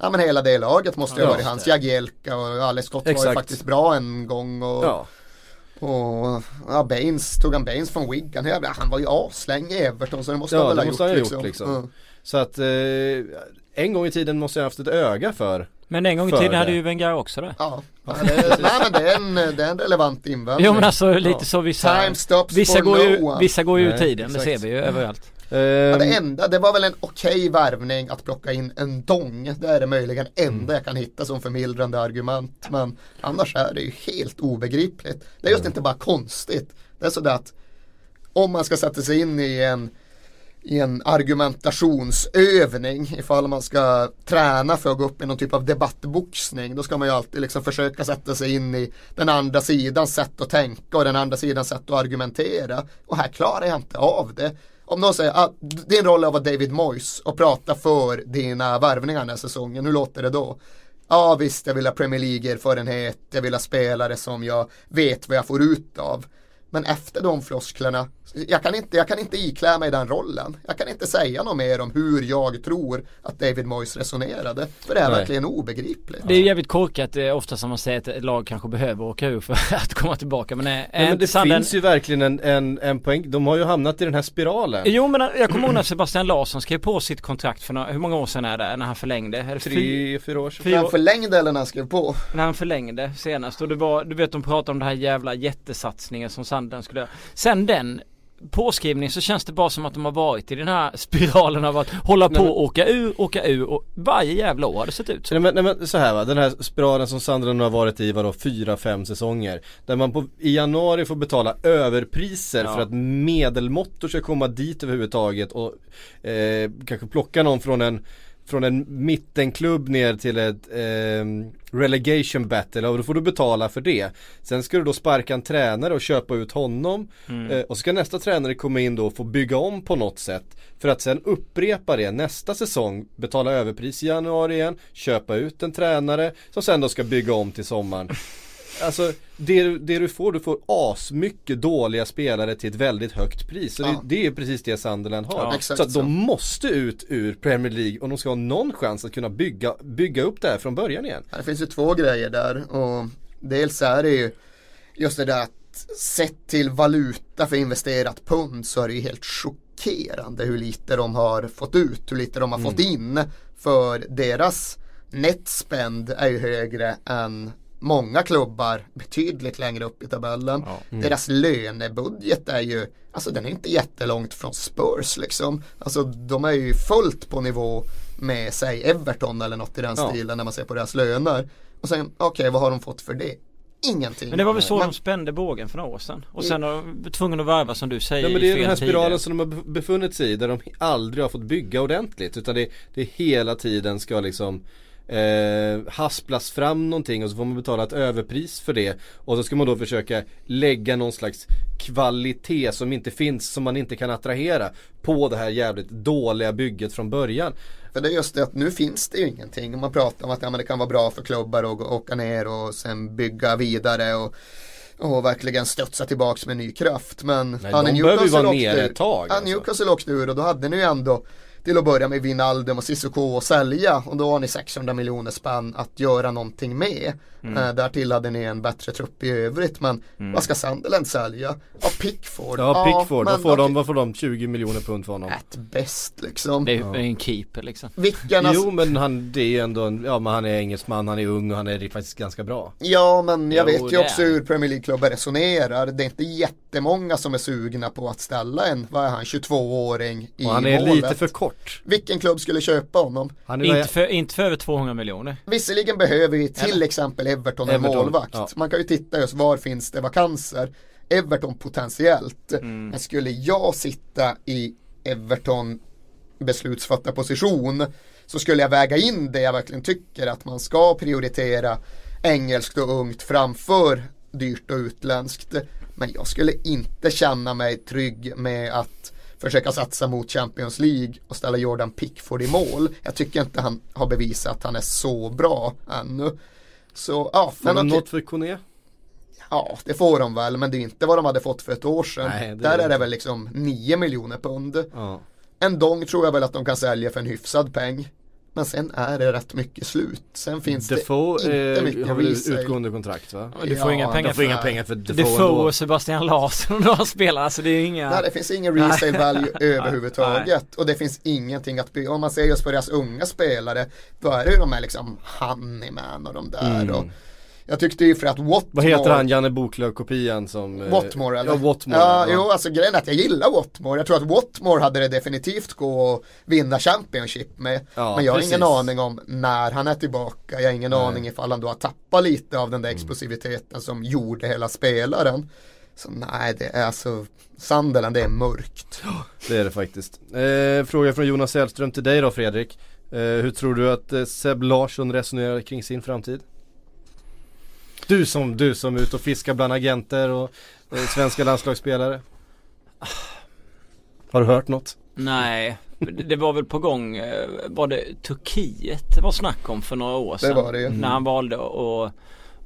Ja men hela det laget måste ju ha Ja. varit hans. Jagielka och Alex Scott var ju Exakt. faktiskt bra en gång och, ja. och ja, Baines, tog han Baines från Wigan? Ja, Han var ju aslänge i Everton så det måste Ja, han väl ha gjort liksom. gjort, liksom. Mm. Så att eh, en gång i tiden måste jag haft ett öga för. Men en gång i tiden det. hade ju Wenger också det. Ja, ja, det, nej men det är en, det är en relevant invändning. Jo men alltså lite Ja. så vissa Time stops Vissa for går no ju, one. vissa går ju ur Nej, tiden, det exakt. ser vi ju överallt. Eh, Ja, det enda, det var väl en okej värvning att plocka in en dong. Det är det möjligen enda Mm. jag kan hitta som förmildrande argument. Men annars är det ju helt obegripligt. Det är just inte bara konstigt. Det är sådär att om man ska sätta sig in i en i en argumentationsövning ifall man ska träna för att gå upp i någon typ av debattboxning. Då ska man ju alltid liksom försöka sätta sig in i den andra sidans sätt att tänka och den andra sidans sätt att argumentera. Och här klarar jag inte av det. Om någon säger ah, att din roll är att vara David Moyes och prata för dina värvningar den här säsongen, hur låter det då? Ja visst, jag vill ha Premier League-erfarenhet, jag vill ha spelare som jag vet vad jag får ut av. Men efter de flosklerna, jag kan, inte, jag kan inte iklä mig den rollen. Jag kan inte säga något mer om hur jag tror att David Moyes resonerade. För det är Nej. verkligen obegripligt. Det är ju jävligt korkat eh, ofta som man säger att ett lag kanske behöver åka ur för att komma tillbaka men, eh, nej, men det Sanden- finns ju verkligen en, en, en poäng. De har ju hamnat i den här spiralen. Jo men eh, jag kommer ihåg när Sebastian Larsson skrev på sitt kontrakt för några, hur många år sedan är det när han förlängde? Är det Tre, fyra år sedan. Den år? förlängde eller när han skrev på. När han förlängde senast och det var, du vet de pratade om den här jävla jättesatsningen som Sanden skulle göra. Sen den påskrivningen så känns det bara som att de har varit i den här spiralen av att hålla på men- och åka ur, åka ur och varje jävla år har det sett ut så. Nej men, nej men så här va, den här spiralen som Sandra nu har varit i vadå, fyra, fem säsonger Där man på, i januari får betala överpriser Ja. för att medelmåttor ska komma dit överhuvudtaget och eh, kanske plocka någon från en från en mittenklubb ner till ett eh, relegation battle. Och då får du betala för det. Sen ska du då sparka en tränare och köpa ut honom. Eh, och så ska nästa tränare komma in då och få bygga om på något sätt. För att sen upprepa det nästa säsong, betala överpris i januari igen, köpa ut en tränare som sen då ska bygga om till sommaren. Alltså det, du- det du får, du får asmycket dåliga spelare till ett väldigt högt pris. Så Ja. det, det är precis det Sunderland har. Ja, så att så. de måste ut ur Premier League om de ska ha någon chans att kunna bygga, bygga upp det här från början igen. Det finns ju två grejer där och dels är det ju just det där att sett till valuta för investerat pund så är det ju helt chockerande hur lite de har fått ut, hur lite de har fått in. För deras net spend är ju högre än många klubbar betydligt längre upp i tabellen. Deras lönebudget är ju, alltså den är inte jättelångt från Spurs liksom. Alltså de är ju fullt på nivå med säg Everton eller något i den Ja. stilen när man ser på deras löner. Och sen, okej vad har de fått för det? Ingenting. Men det var väl så Men- de spände bågen för några år sedan. Och sen har de tvungna att värva som du säger Ja men det är den här spiralen tider. som de har bef- befunnit sig i där de aldrig har fått bygga ordentligt utan det, det hela tiden ska liksom eh, hasplas fram någonting och så får man betala ett överpris för det och så ska man då försöka lägga någon slags kvalitet som inte finns, som man inte kan attrahera på det här jävligt dåliga bygget från början. För det är just det att nu finns det ju ingenting. Och Man pratar om att ja, men det kan vara bra för klubbar att åka ner och sen bygga vidare och, och verkligen studsa tillbaks med ny kraft. Men Nej, när de behöver ju vara nere ett tag, Ja, alltså. Newcastle åkte ur och då hade ni ju ändå till att börja med Wijnaldum och Cissoko att sälja och då har ni 600 miljoner spänn att göra någonting med. Mm. Eh, därtill hade ni en bättre trupp i övrigt men vad ska Sunderland sälja? Ja, Pickford. Ja Pickford, men vad, får de, vad får de? 20 miljoner pund för honom? At best liksom. Det är en keeper liksom. Alltså- Jo men han, det är ju ändå en, ja men han är engelsman, han är ung och han är faktiskt ganska bra. Ja men jag Jo, vet ju också är. hur Premier League-klubbar resonerar. Det är inte jättemånga som är sugna på att ställa en, vad är han, 22-åring i Och han är målet. lite för kort. Vilken klubb skulle köpa honom? Han är Inte för, inte för över 200 miljoner. Visserligen behöver vi till exempel Everton en Everton, målvakt. ja. Man kan ju titta just var finns det vakanser. Everton potentiellt. Mm. Men skulle jag sitta i Everton beslutsfattarposition så skulle jag väga in det jag verkligen tycker att man ska prioritera engelskt och ungt framför dyrt och utländskt. Men jag skulle inte känna mig trygg med att försöka satsa mot Champions League och ställa Jordan Pickford i mål. Jag tycker inte han har bevisat att han är så bra ännu. Så ja, Får de något för Kone? ja det får de väl men det är inte vad de hade fått för ett år sedan. Nej, det är Där det är det inte. väl liksom 9 miljoner pund. Ja. En dong tror jag väl att de kan sälja för en hyfsad peng. Men sen är det rätt mycket slut. Sen finns Defoe det inte eh, mycket har väl utgående kontrakt va? Du får inga pengar De får inga för- pengar för Defoe, Defoe och Sebastian Larsson och några spelare. Alltså det är inga... Nej det finns ingen resale value överhuvudtaget och det finns ingenting att bygga. Om man ser just på deras unga spelare då är det ju de här liksom Honeyman och de där och jag tyckte ju för att Watmore Mm. Vad heter han, Janne Boklöv-kopian som eh, Watmore eller? Ja, Watmore. Ja, ja. jo alltså grejen är att jag gillar Watmore. Jag tror att Watmore hade det definitivt gå att vinna Championship med. Ja, Men jag har precis. ingen aning om när han är tillbaka. Jag har ingen aning ifall han då har tappat lite av den där explosiviteten som gjorde hela spelaren. Så nej, det är alltså Sunderland, det är mörkt. Det är det faktiskt. Eh, fråga från Jonas Sällström till dig då Fredrik. Eh, hur tror du att eh, Seb Larsson resonerar kring sin framtid? Du som, du som är ute och fiskar bland agenter och eh, svenska landslagsspelare. Har du hört något? Nej, det det var väl på gång, eh, var det Turkiet det var snack om för några år sedan? var det ju. När han valde att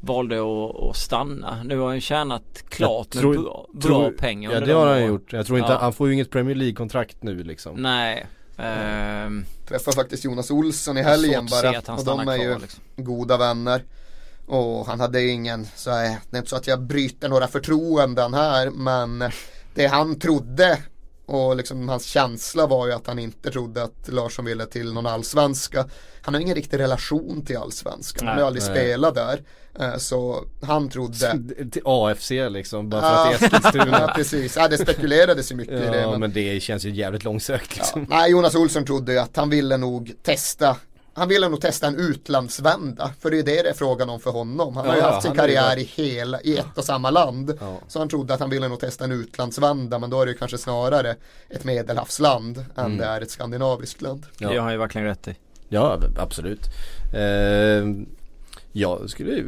valde att, att stanna. Nu har han tjänat klart Jag tror- med bra, bra tror- pengar Ja det de har han åren. gjort. Jag tror inte, Ja. han får ju inget Premier League-kontrakt nu liksom. Nej. Ehm, Träffade faktiskt Jonas Olsson i helgen bara. att han Och de är ju kvar, liksom. goda vänner. Och han hade ingen, så det är inte så att jag bryter några förtroenden här men det han trodde och liksom hans känsla var ju att han inte trodde att Larsson ville till någon allsvenska. Han har ingen riktig relation till allsvenskan, han har aldrig nej. spelat där. Eh, Så han trodde Till AFC liksom, bara för att det är Ja, Eskilstuna. precis, ja, det spekulerades ju mycket i det. Ja men- men det känns ju jävligt långsökt Ja, liksom. nej, Jonas Olsson trodde ju att han ville nog testa han ville nog testa en utlandsvända, för det är det det är frågan om för honom. Han har ju Ja, haft sin ju karriär i, hela, i ett och samma land. Ja. Så han trodde att han ville nog testa en utlandsvända, men då är det ju kanske snarare ett medelhavsland än det är ett skandinaviskt land. Ja. Det har han ju verkligen rätt i. Ja absolut. Eh, Jag skulle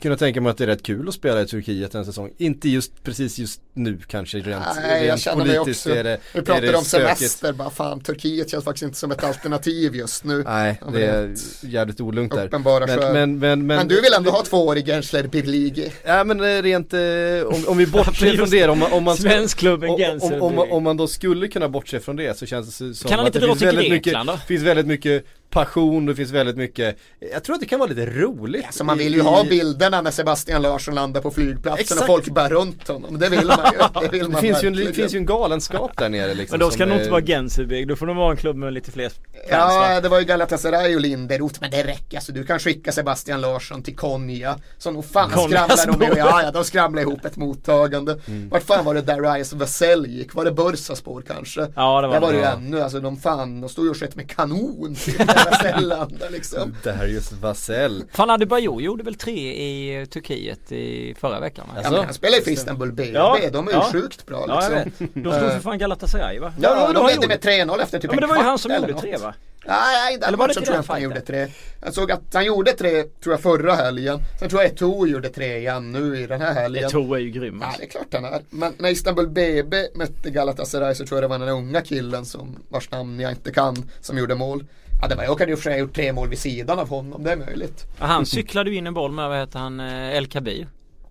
kunna tänka mig att det är rätt kul att spela i Turkiet en säsong. Inte just precis just nu kanske rent, Nej, jag rent mig politiskt också. är det, Vi är pratade det om stökigt. semester, bara fan Turkiet känns faktiskt inte som ett alternativ just nu. Nej, det är jävligt olugnt där. Uppenbara Men, men, men, men, Men du vill ändå ha tvåårig Gensler Birligi? Ja men eh, rent, eh, om, om vi bortser från det, om man, om man Svenskklubben om, Genser. om, om, om man då skulle kunna bortse från det så känns det som Kan att det finns väldigt mycket, finns väldigt mycket passion, det finns väldigt mycket Jag tror att det kan vara lite roligt Alltså man vill i- ju ha i- bilderna när Sebastian Larsson landar på flygplatsen Exakt. och folk bär runt honom. Det vill man ju. Det, vill Det finns ju, en, det finns ju en galenskap där nere liksom Men då ska det nog inte vara Genserbygg, då får det vara en klubb med lite fler fans Ja, va? det var ju Galatasaray och Linderoth, men det räcker. Alltså, du kan skicka Sebastian Larsson till Konya. Så nog fan skramlar de ja, ja, de skramlar ihop ett mottagande. Mm. Vart fan var det Darius Vassell gick? Var det Bursaspor kanske? Ja, det var Där var det, det ju ännu, alltså de fan, de stod ju och sköt med kanon landade liksom. Just Vasell Fan Adebayor gjorde väl tre i Turkiet i förra veckan va? Ja, men han spelar ju för Istanbul BB, Ja, de är ju ja. sjukt bra Ja jag liksom. vet. De slog för fan Galatasaray va? Ja, det var de han ledde med 3-0 efter typ Ja men det var ju han som gjorde tre va? Nej, den Eller var det matchen tror jag inte han gjorde tre. Jag såg att han gjorde tre, tror jag förra helgen. Sen tror jag Eto'o gjorde tre igen nu i den här helgen. Eto'o är ju grym Ja, alltså. det är klart han är. Men när Istanbul BB mötte Galatasaray så tror jag det var den unga killen som, vars namn jag inte kan, som gjorde mål. Ja, det var jag kan ju för sig ha gjort tre mål vid sidan av honom, det är möjligt. Ja, Han cyklade ju in en boll med, vad heter han, eh, El Kabir.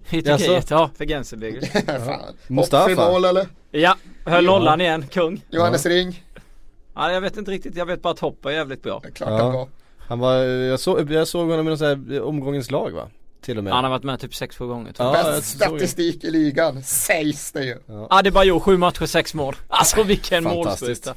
I? Turkiet, ja för Genserbygg. Fan. Mustafa. Mål eller? Ja, höll nollan igen, kung. Johannes Ring? Ja, jag vet inte riktigt, jag vet bara att Hopp är jävligt bra. Det är klart Ja. han var. Han var, jag, såg jag såg honom i någon sån här omgångens lag va? Till och med Han har varit med typ 6-7 gånger tror Ja, Bäst statistik i ligan, sägs det ju. Adebayor, 7 matcher, 6 mål. Alltså vilken målskytt.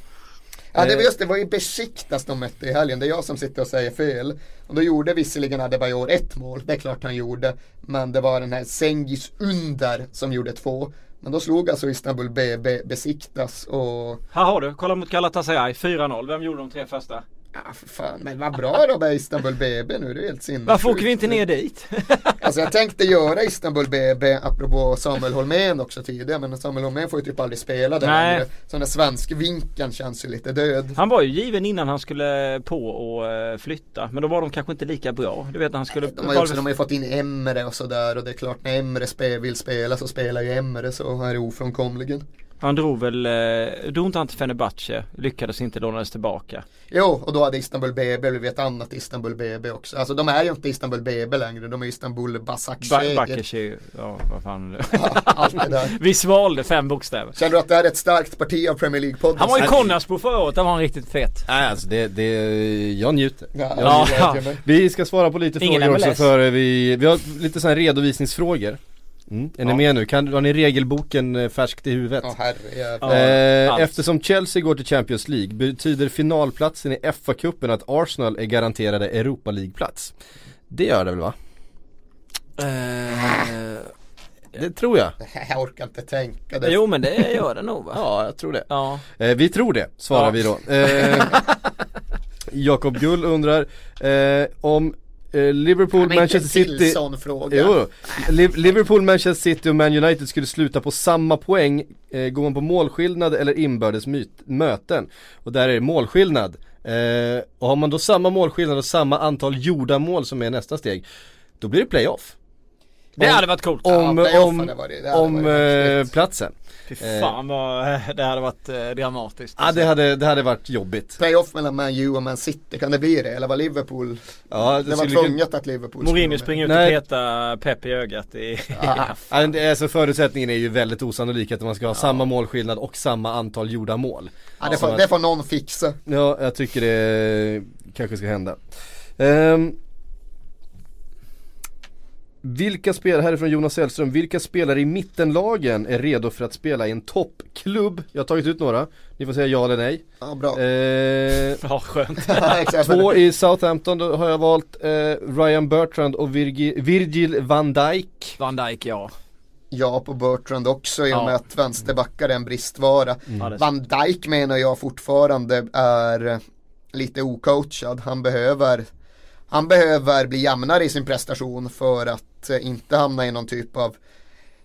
Ja det var Eh. just det, var ju Besiktas de mötte i helgen. Det är jag som sitter och säger fel. Och då gjorde visserligen Adebayor ett mål, det är klart han gjorde. Men det var den här Sengis Under som gjorde två. Men då slog alltså Istanbul BB Besiktas och Här har du, kolla mot Galatasaray, 4-0. Vem gjorde de tre första? Ja för fan, men vad bra då med Istanbul BB nu, det är helt sinnessjukt. Varför åker vi inte ner dit? Alltså jag tänkte göra Istanbul BB apropå Samuel Holmén också tidigare men Samuel Holmén får ju typ aldrig spela där Nej. längre. Så den där svensk-vinkeln känns ju lite död. Han var ju given innan han skulle på och eh, flytta. Men då var de kanske inte lika bra. Du vet han skulle... De har ju, också, de har ju fått in Emre och sådär och det är klart när Emre vill spela så spelar ju Emre så är det ofrånkomligen. Han drog väl, eh, drog inte han till Fenerbahce, lyckades inte lånades tillbaka. Jo, och då hade Istanbul BB blivit ett annat Istanbul BB också. Alltså de är ju inte Istanbul BB längre, de är Istanbul Ba- Basaksehir. Bakirci, ja vad fan. Ja, allt det där. Vi svalde fem bokstäver. Känner du att det här är ett starkt parti av Premier League-podden? Han var ju Konasbo förra året, där var han riktigt fet. Nej alltså det, det, jag njuter Ja, Ja. det glädjer mig. Vi ska svara på lite Ingen frågor också MLS. för vi, vi har lite sådana här redovisningsfrågor mm. Är ni Ja. med nu? Kan, har ni regelboken eh, färskt i huvudet? Herrejävlar. Ja, eh, eftersom Chelsea går till Champions League betyder finalplatsen i FA-cupen att Arsenal är garanterade Europa League-plats Det gör det väl va? Eh, Det tror jag Jag orkar inte tänka det. jo men det gör det nog va? Ja, jag tror det Ja. eh, Vi tror det, svarar Ja. vi då eh, Jakob Gull undrar eh, om Liverpool, Men Manchester City. Jo, Liv- Liverpool, Manchester City och Man United skulle sluta på samma poäng eh, Går man på målskillnad eller inbördes möten. Och där är det målskillnad. Eh, Och har man då samma målskillnad och samma antal gjorda mål som är nästa steg Då blir det playoff Det Om- hade varit coolt. Om, playoff om, hade varit- det om varit eh, häftigt. platsen Fy fan vad det hade varit eh, dramatiskt. Ja det hade, det hade varit jobbigt Playoff mellan Man U och Man City, kan det bli det? Eller var Liverpool? Ja Det var skulle kunna- tvunget att Liverpool Mourinho springer ut Nej. och petar Pep i ögat i... Ja, det är, så förutsättningen är ju väldigt osannolik att man ska ha samma målskillnad och samma antal gjorda mål. Ja, det, får, att- det får någon fixa. Ja, jag tycker det kanske ska hända. Ehm, vilka spelare, här är från Jonas Sällström, vilka spelare i mittenlagen är redo för att spela i en toppklubb? Jag har tagit ut några, ni får säga ja eller nej. Ja, bra. Ehm, Ja skönt. Två i Southampton, då har jag valt eh, Ryan Bertrand och Virgi, Virgil van Dijk. Van Dijk ja. Ja på Bertrand också i och Ja. med att vänsterbackar är en bristvara. Ja, det- Van Dijk menar jag fortfarande är eh, lite ocoachad. Han behöver han behöver bli jämnare i sin prestation för att eh, inte hamna i någon typ av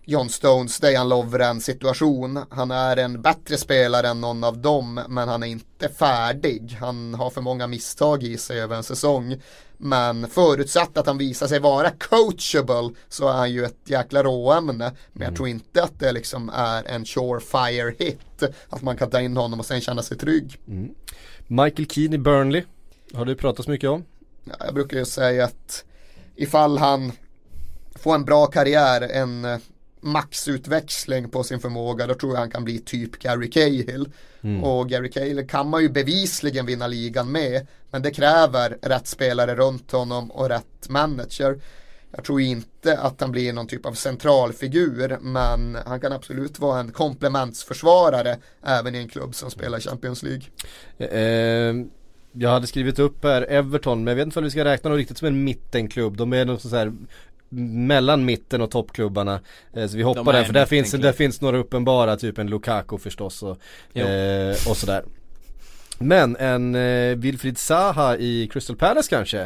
John Stones, Dejan Lovren situation. Han är en bättre spelare än någon av dem men han är inte färdig. Han har för många misstag i sig över en säsong. Men förutsatt att han visar sig vara coachable så är han ju ett jäkla råämne. Men jag Mm. tror inte att det liksom är en surefire hit. Att man kan ta in honom och sen känna sig trygg. Michael Keane i Burnley. Har du pratat så mycket om? Ja, jag brukar ju säga att ifall han får en bra karriär, en eh, maxutväxling på sin förmåga, då tror jag han kan bli typ Gary Cahill. Och Gary Cahill kan man ju bevisligen vinna ligan med, men det kräver rätt spelare runt honom och rätt manager. Jag tror inte att han blir någon typ av centralfigur, men han kan absolut vara en komplementsförsvarare även i en klubb som spelar Champions League. Eh, jag hade skrivit upp här Everton, men jag vet inte om vi ska räkna dem riktigt som en mittenklubb. De är nog så här mellan mitten och toppklubbarna. Eh, så vi hoppar De där, för där finns, där finns några uppenbara, typ en Lukaku förstås och, eh, och sådär. Men en eh, Wilfried Zaha i Crystal Palace kanske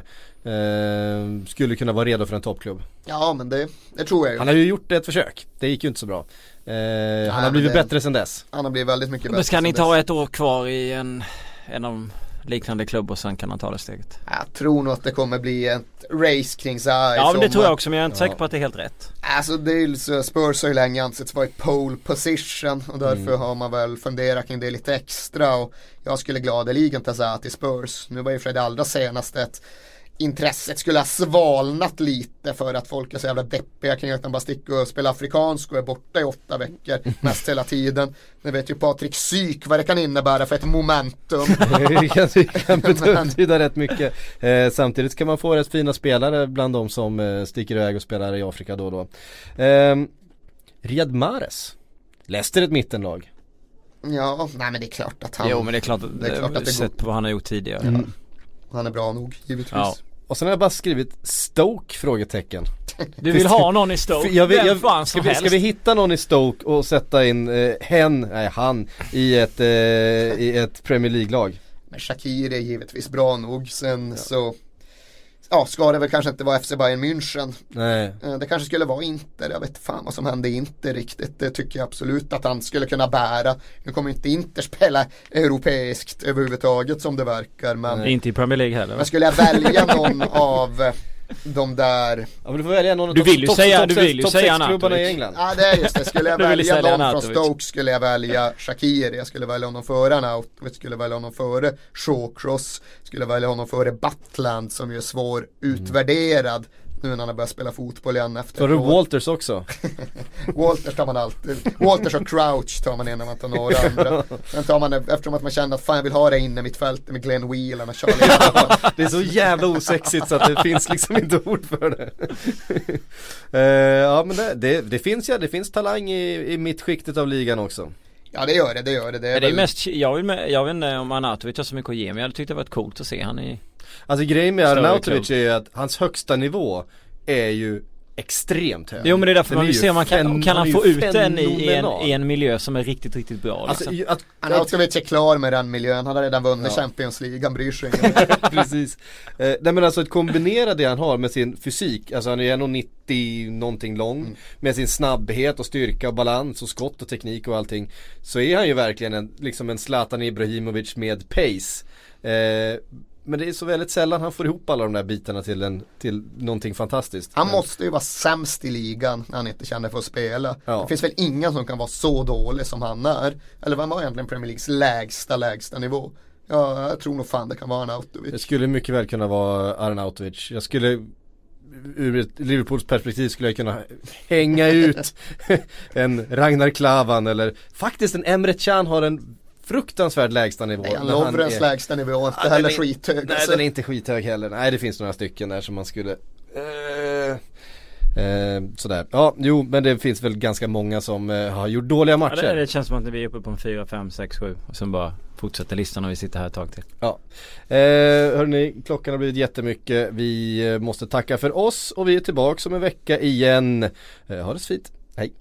eh, skulle kunna vara redo för en toppklubb. Ja, men det, det tror jag ju. Han har ju gjort ett försök, det gick ju inte så bra. Eh, han har blivit det- bättre sen dess. Han har blivit väldigt mycket bättre. Men ska han inte ha ett år kvar i en, en av liknande klubb och sen kan han ta det steget? Jag tror nog att det kommer bli ett race kring Zaha Ja men det tror jag också men jag är inte Ja. säker på att det är helt rätt. Alltså det är så, Spurs har ju länge ansetts vara i pole position och därför Mm. har man väl funderat kring det lite extra och jag skulle gladeligen ta Zaha till Spurs. Nu var ju för det allra senaste att intresset skulle ha svalnat lite för att folk är så jävla deppiga kring att de bara sticker och spelar afrikansk och är borta i åtta veckor mest hela tiden. Nu vet ju Patrik Syk vad det kan innebära för ett momentum. det kan, det kan betyda, rätt mycket. Eh, samtidigt kan man få rätt fina spelare bland de som eh, sticker iväg och spelar i Afrika då och då. Eh, Riyad Mahrez. Leicester ett mittenlag. Ja, nej men det är klart att han, jo men det är klart det är klart att det sett går. på vad han har gjort tidigare. Mm. Han är bra nog givetvis. Ja. Och sen har jag bara skrivit Stoke? Frågetecken. Du vill ha någon i Stoke? Jag vill, jag, fan ska, vi, ska vi hitta någon i Stoke och sätta in eh, hen, nej han, i ett, eh, i ett Premier League-lag? Men Shakiri är givetvis bra nog. Sen så Ja, ska det väl kanske inte vara FC Bayern München. Nej. Eh, Det kanske skulle vara Inter. Jag vet fan vad som hände i Inter riktigt. Det tycker jag absolut att han skulle kunna bära. Nu kommer inte Inter spela europeiskt överhuvudtaget som det verkar. Men, Inte i Premier League heller men skulle jag välja någon av eh, de där Ja men du får välja någon av Du vill ju topp- säga- topp- du vill ju topp säga klubbarna i. England. Ja det är just det, skulle jag välja någon från. Stoke skulle jag välja Shakiri, jag skulle välja honom före Arnautovic, skulle välja honom före Shawcross, skulle välja honom före Butland som ju är svår utvärderad nu när han har börjat spela fotboll igen efter Så har du. Walters också? Walters tar man alltid, Walters och Crouch tar man innan man tar några andra. Sen tar man eftersom att man känner att fan jag vill ha det inne mitt fält med Glenn Whelan och Charlie. Det är så jävla osexigt så att det finns liksom inte ord för det. Eh, ja men det, det, det finns ja, det finns talang i, i mittskiktet av ligan också. Ja det gör det, det gör det. Det är, Men det är väl- mest, jag, vill jag vet inte om Arnautovic har så mycket att ge men jag hade tyckt det varit coolt att se han i Alltså grejen med Arnautovic är ju att hans högsta nivå är ju extremt hög. Jo men det är därför Den man vill ju se om man kan, kan han få ju ut den i, en, i en miljö som är riktigt, riktigt bra Alltså liksom. ju- att, Arnautovic är klar med den miljön, han har redan vunnit Ja. Champions League, han bryr sig inte. Precis. Eh, nej men alltså att kombinera det han har med sin fysik, alltså han är 1,90 någonting lång, Mm. med sin snabbhet och styrka och balans och skott och teknik och allting. Så är han ju verkligen en, liksom en Zlatan Ibrahimovic med pace. Eh, men det är så väldigt sällan han får ihop alla de där bitarna till, en, till någonting fantastiskt. Han Men- måste ju vara sämst i ligan när han inte känner för att spela. Ja. Det finns väl ingen som kan vara så dålig som han är. Eller vad var egentligen Premier Leagues lägsta, lägsta nivå? Ja, jag tror nog fan det kan vara Det Arnautovic. skulle mycket väl kunna vara Arnautovic. Jag skulle Ur ett Liverpools perspektiv skulle jag kunna hänga ut en Ragnar Klavan eller faktiskt en Emre Can har en fruktansvärd lägstanivå. Nej, han när han Lovrens är- lägsta nivå är inte Ja, heller den är- skithög. Nej alltså. den är inte skithög heller. Nej det finns några stycken där som man skulle eh, eh, Sådär. Ja jo men det finns väl ganska många som eh, har gjort dåliga Ja, matcher. det, det känns som att vi är uppe på en 4, 5, 6, 7 och sen bara fortsätter listan och vi sitter här ett tag till. Ja. Eh, hörni, klockan har blivit jättemycket. Vi eh, måste tacka för oss och vi är tillbaka om en vecka igen. Eh, ha det så fint. Hej.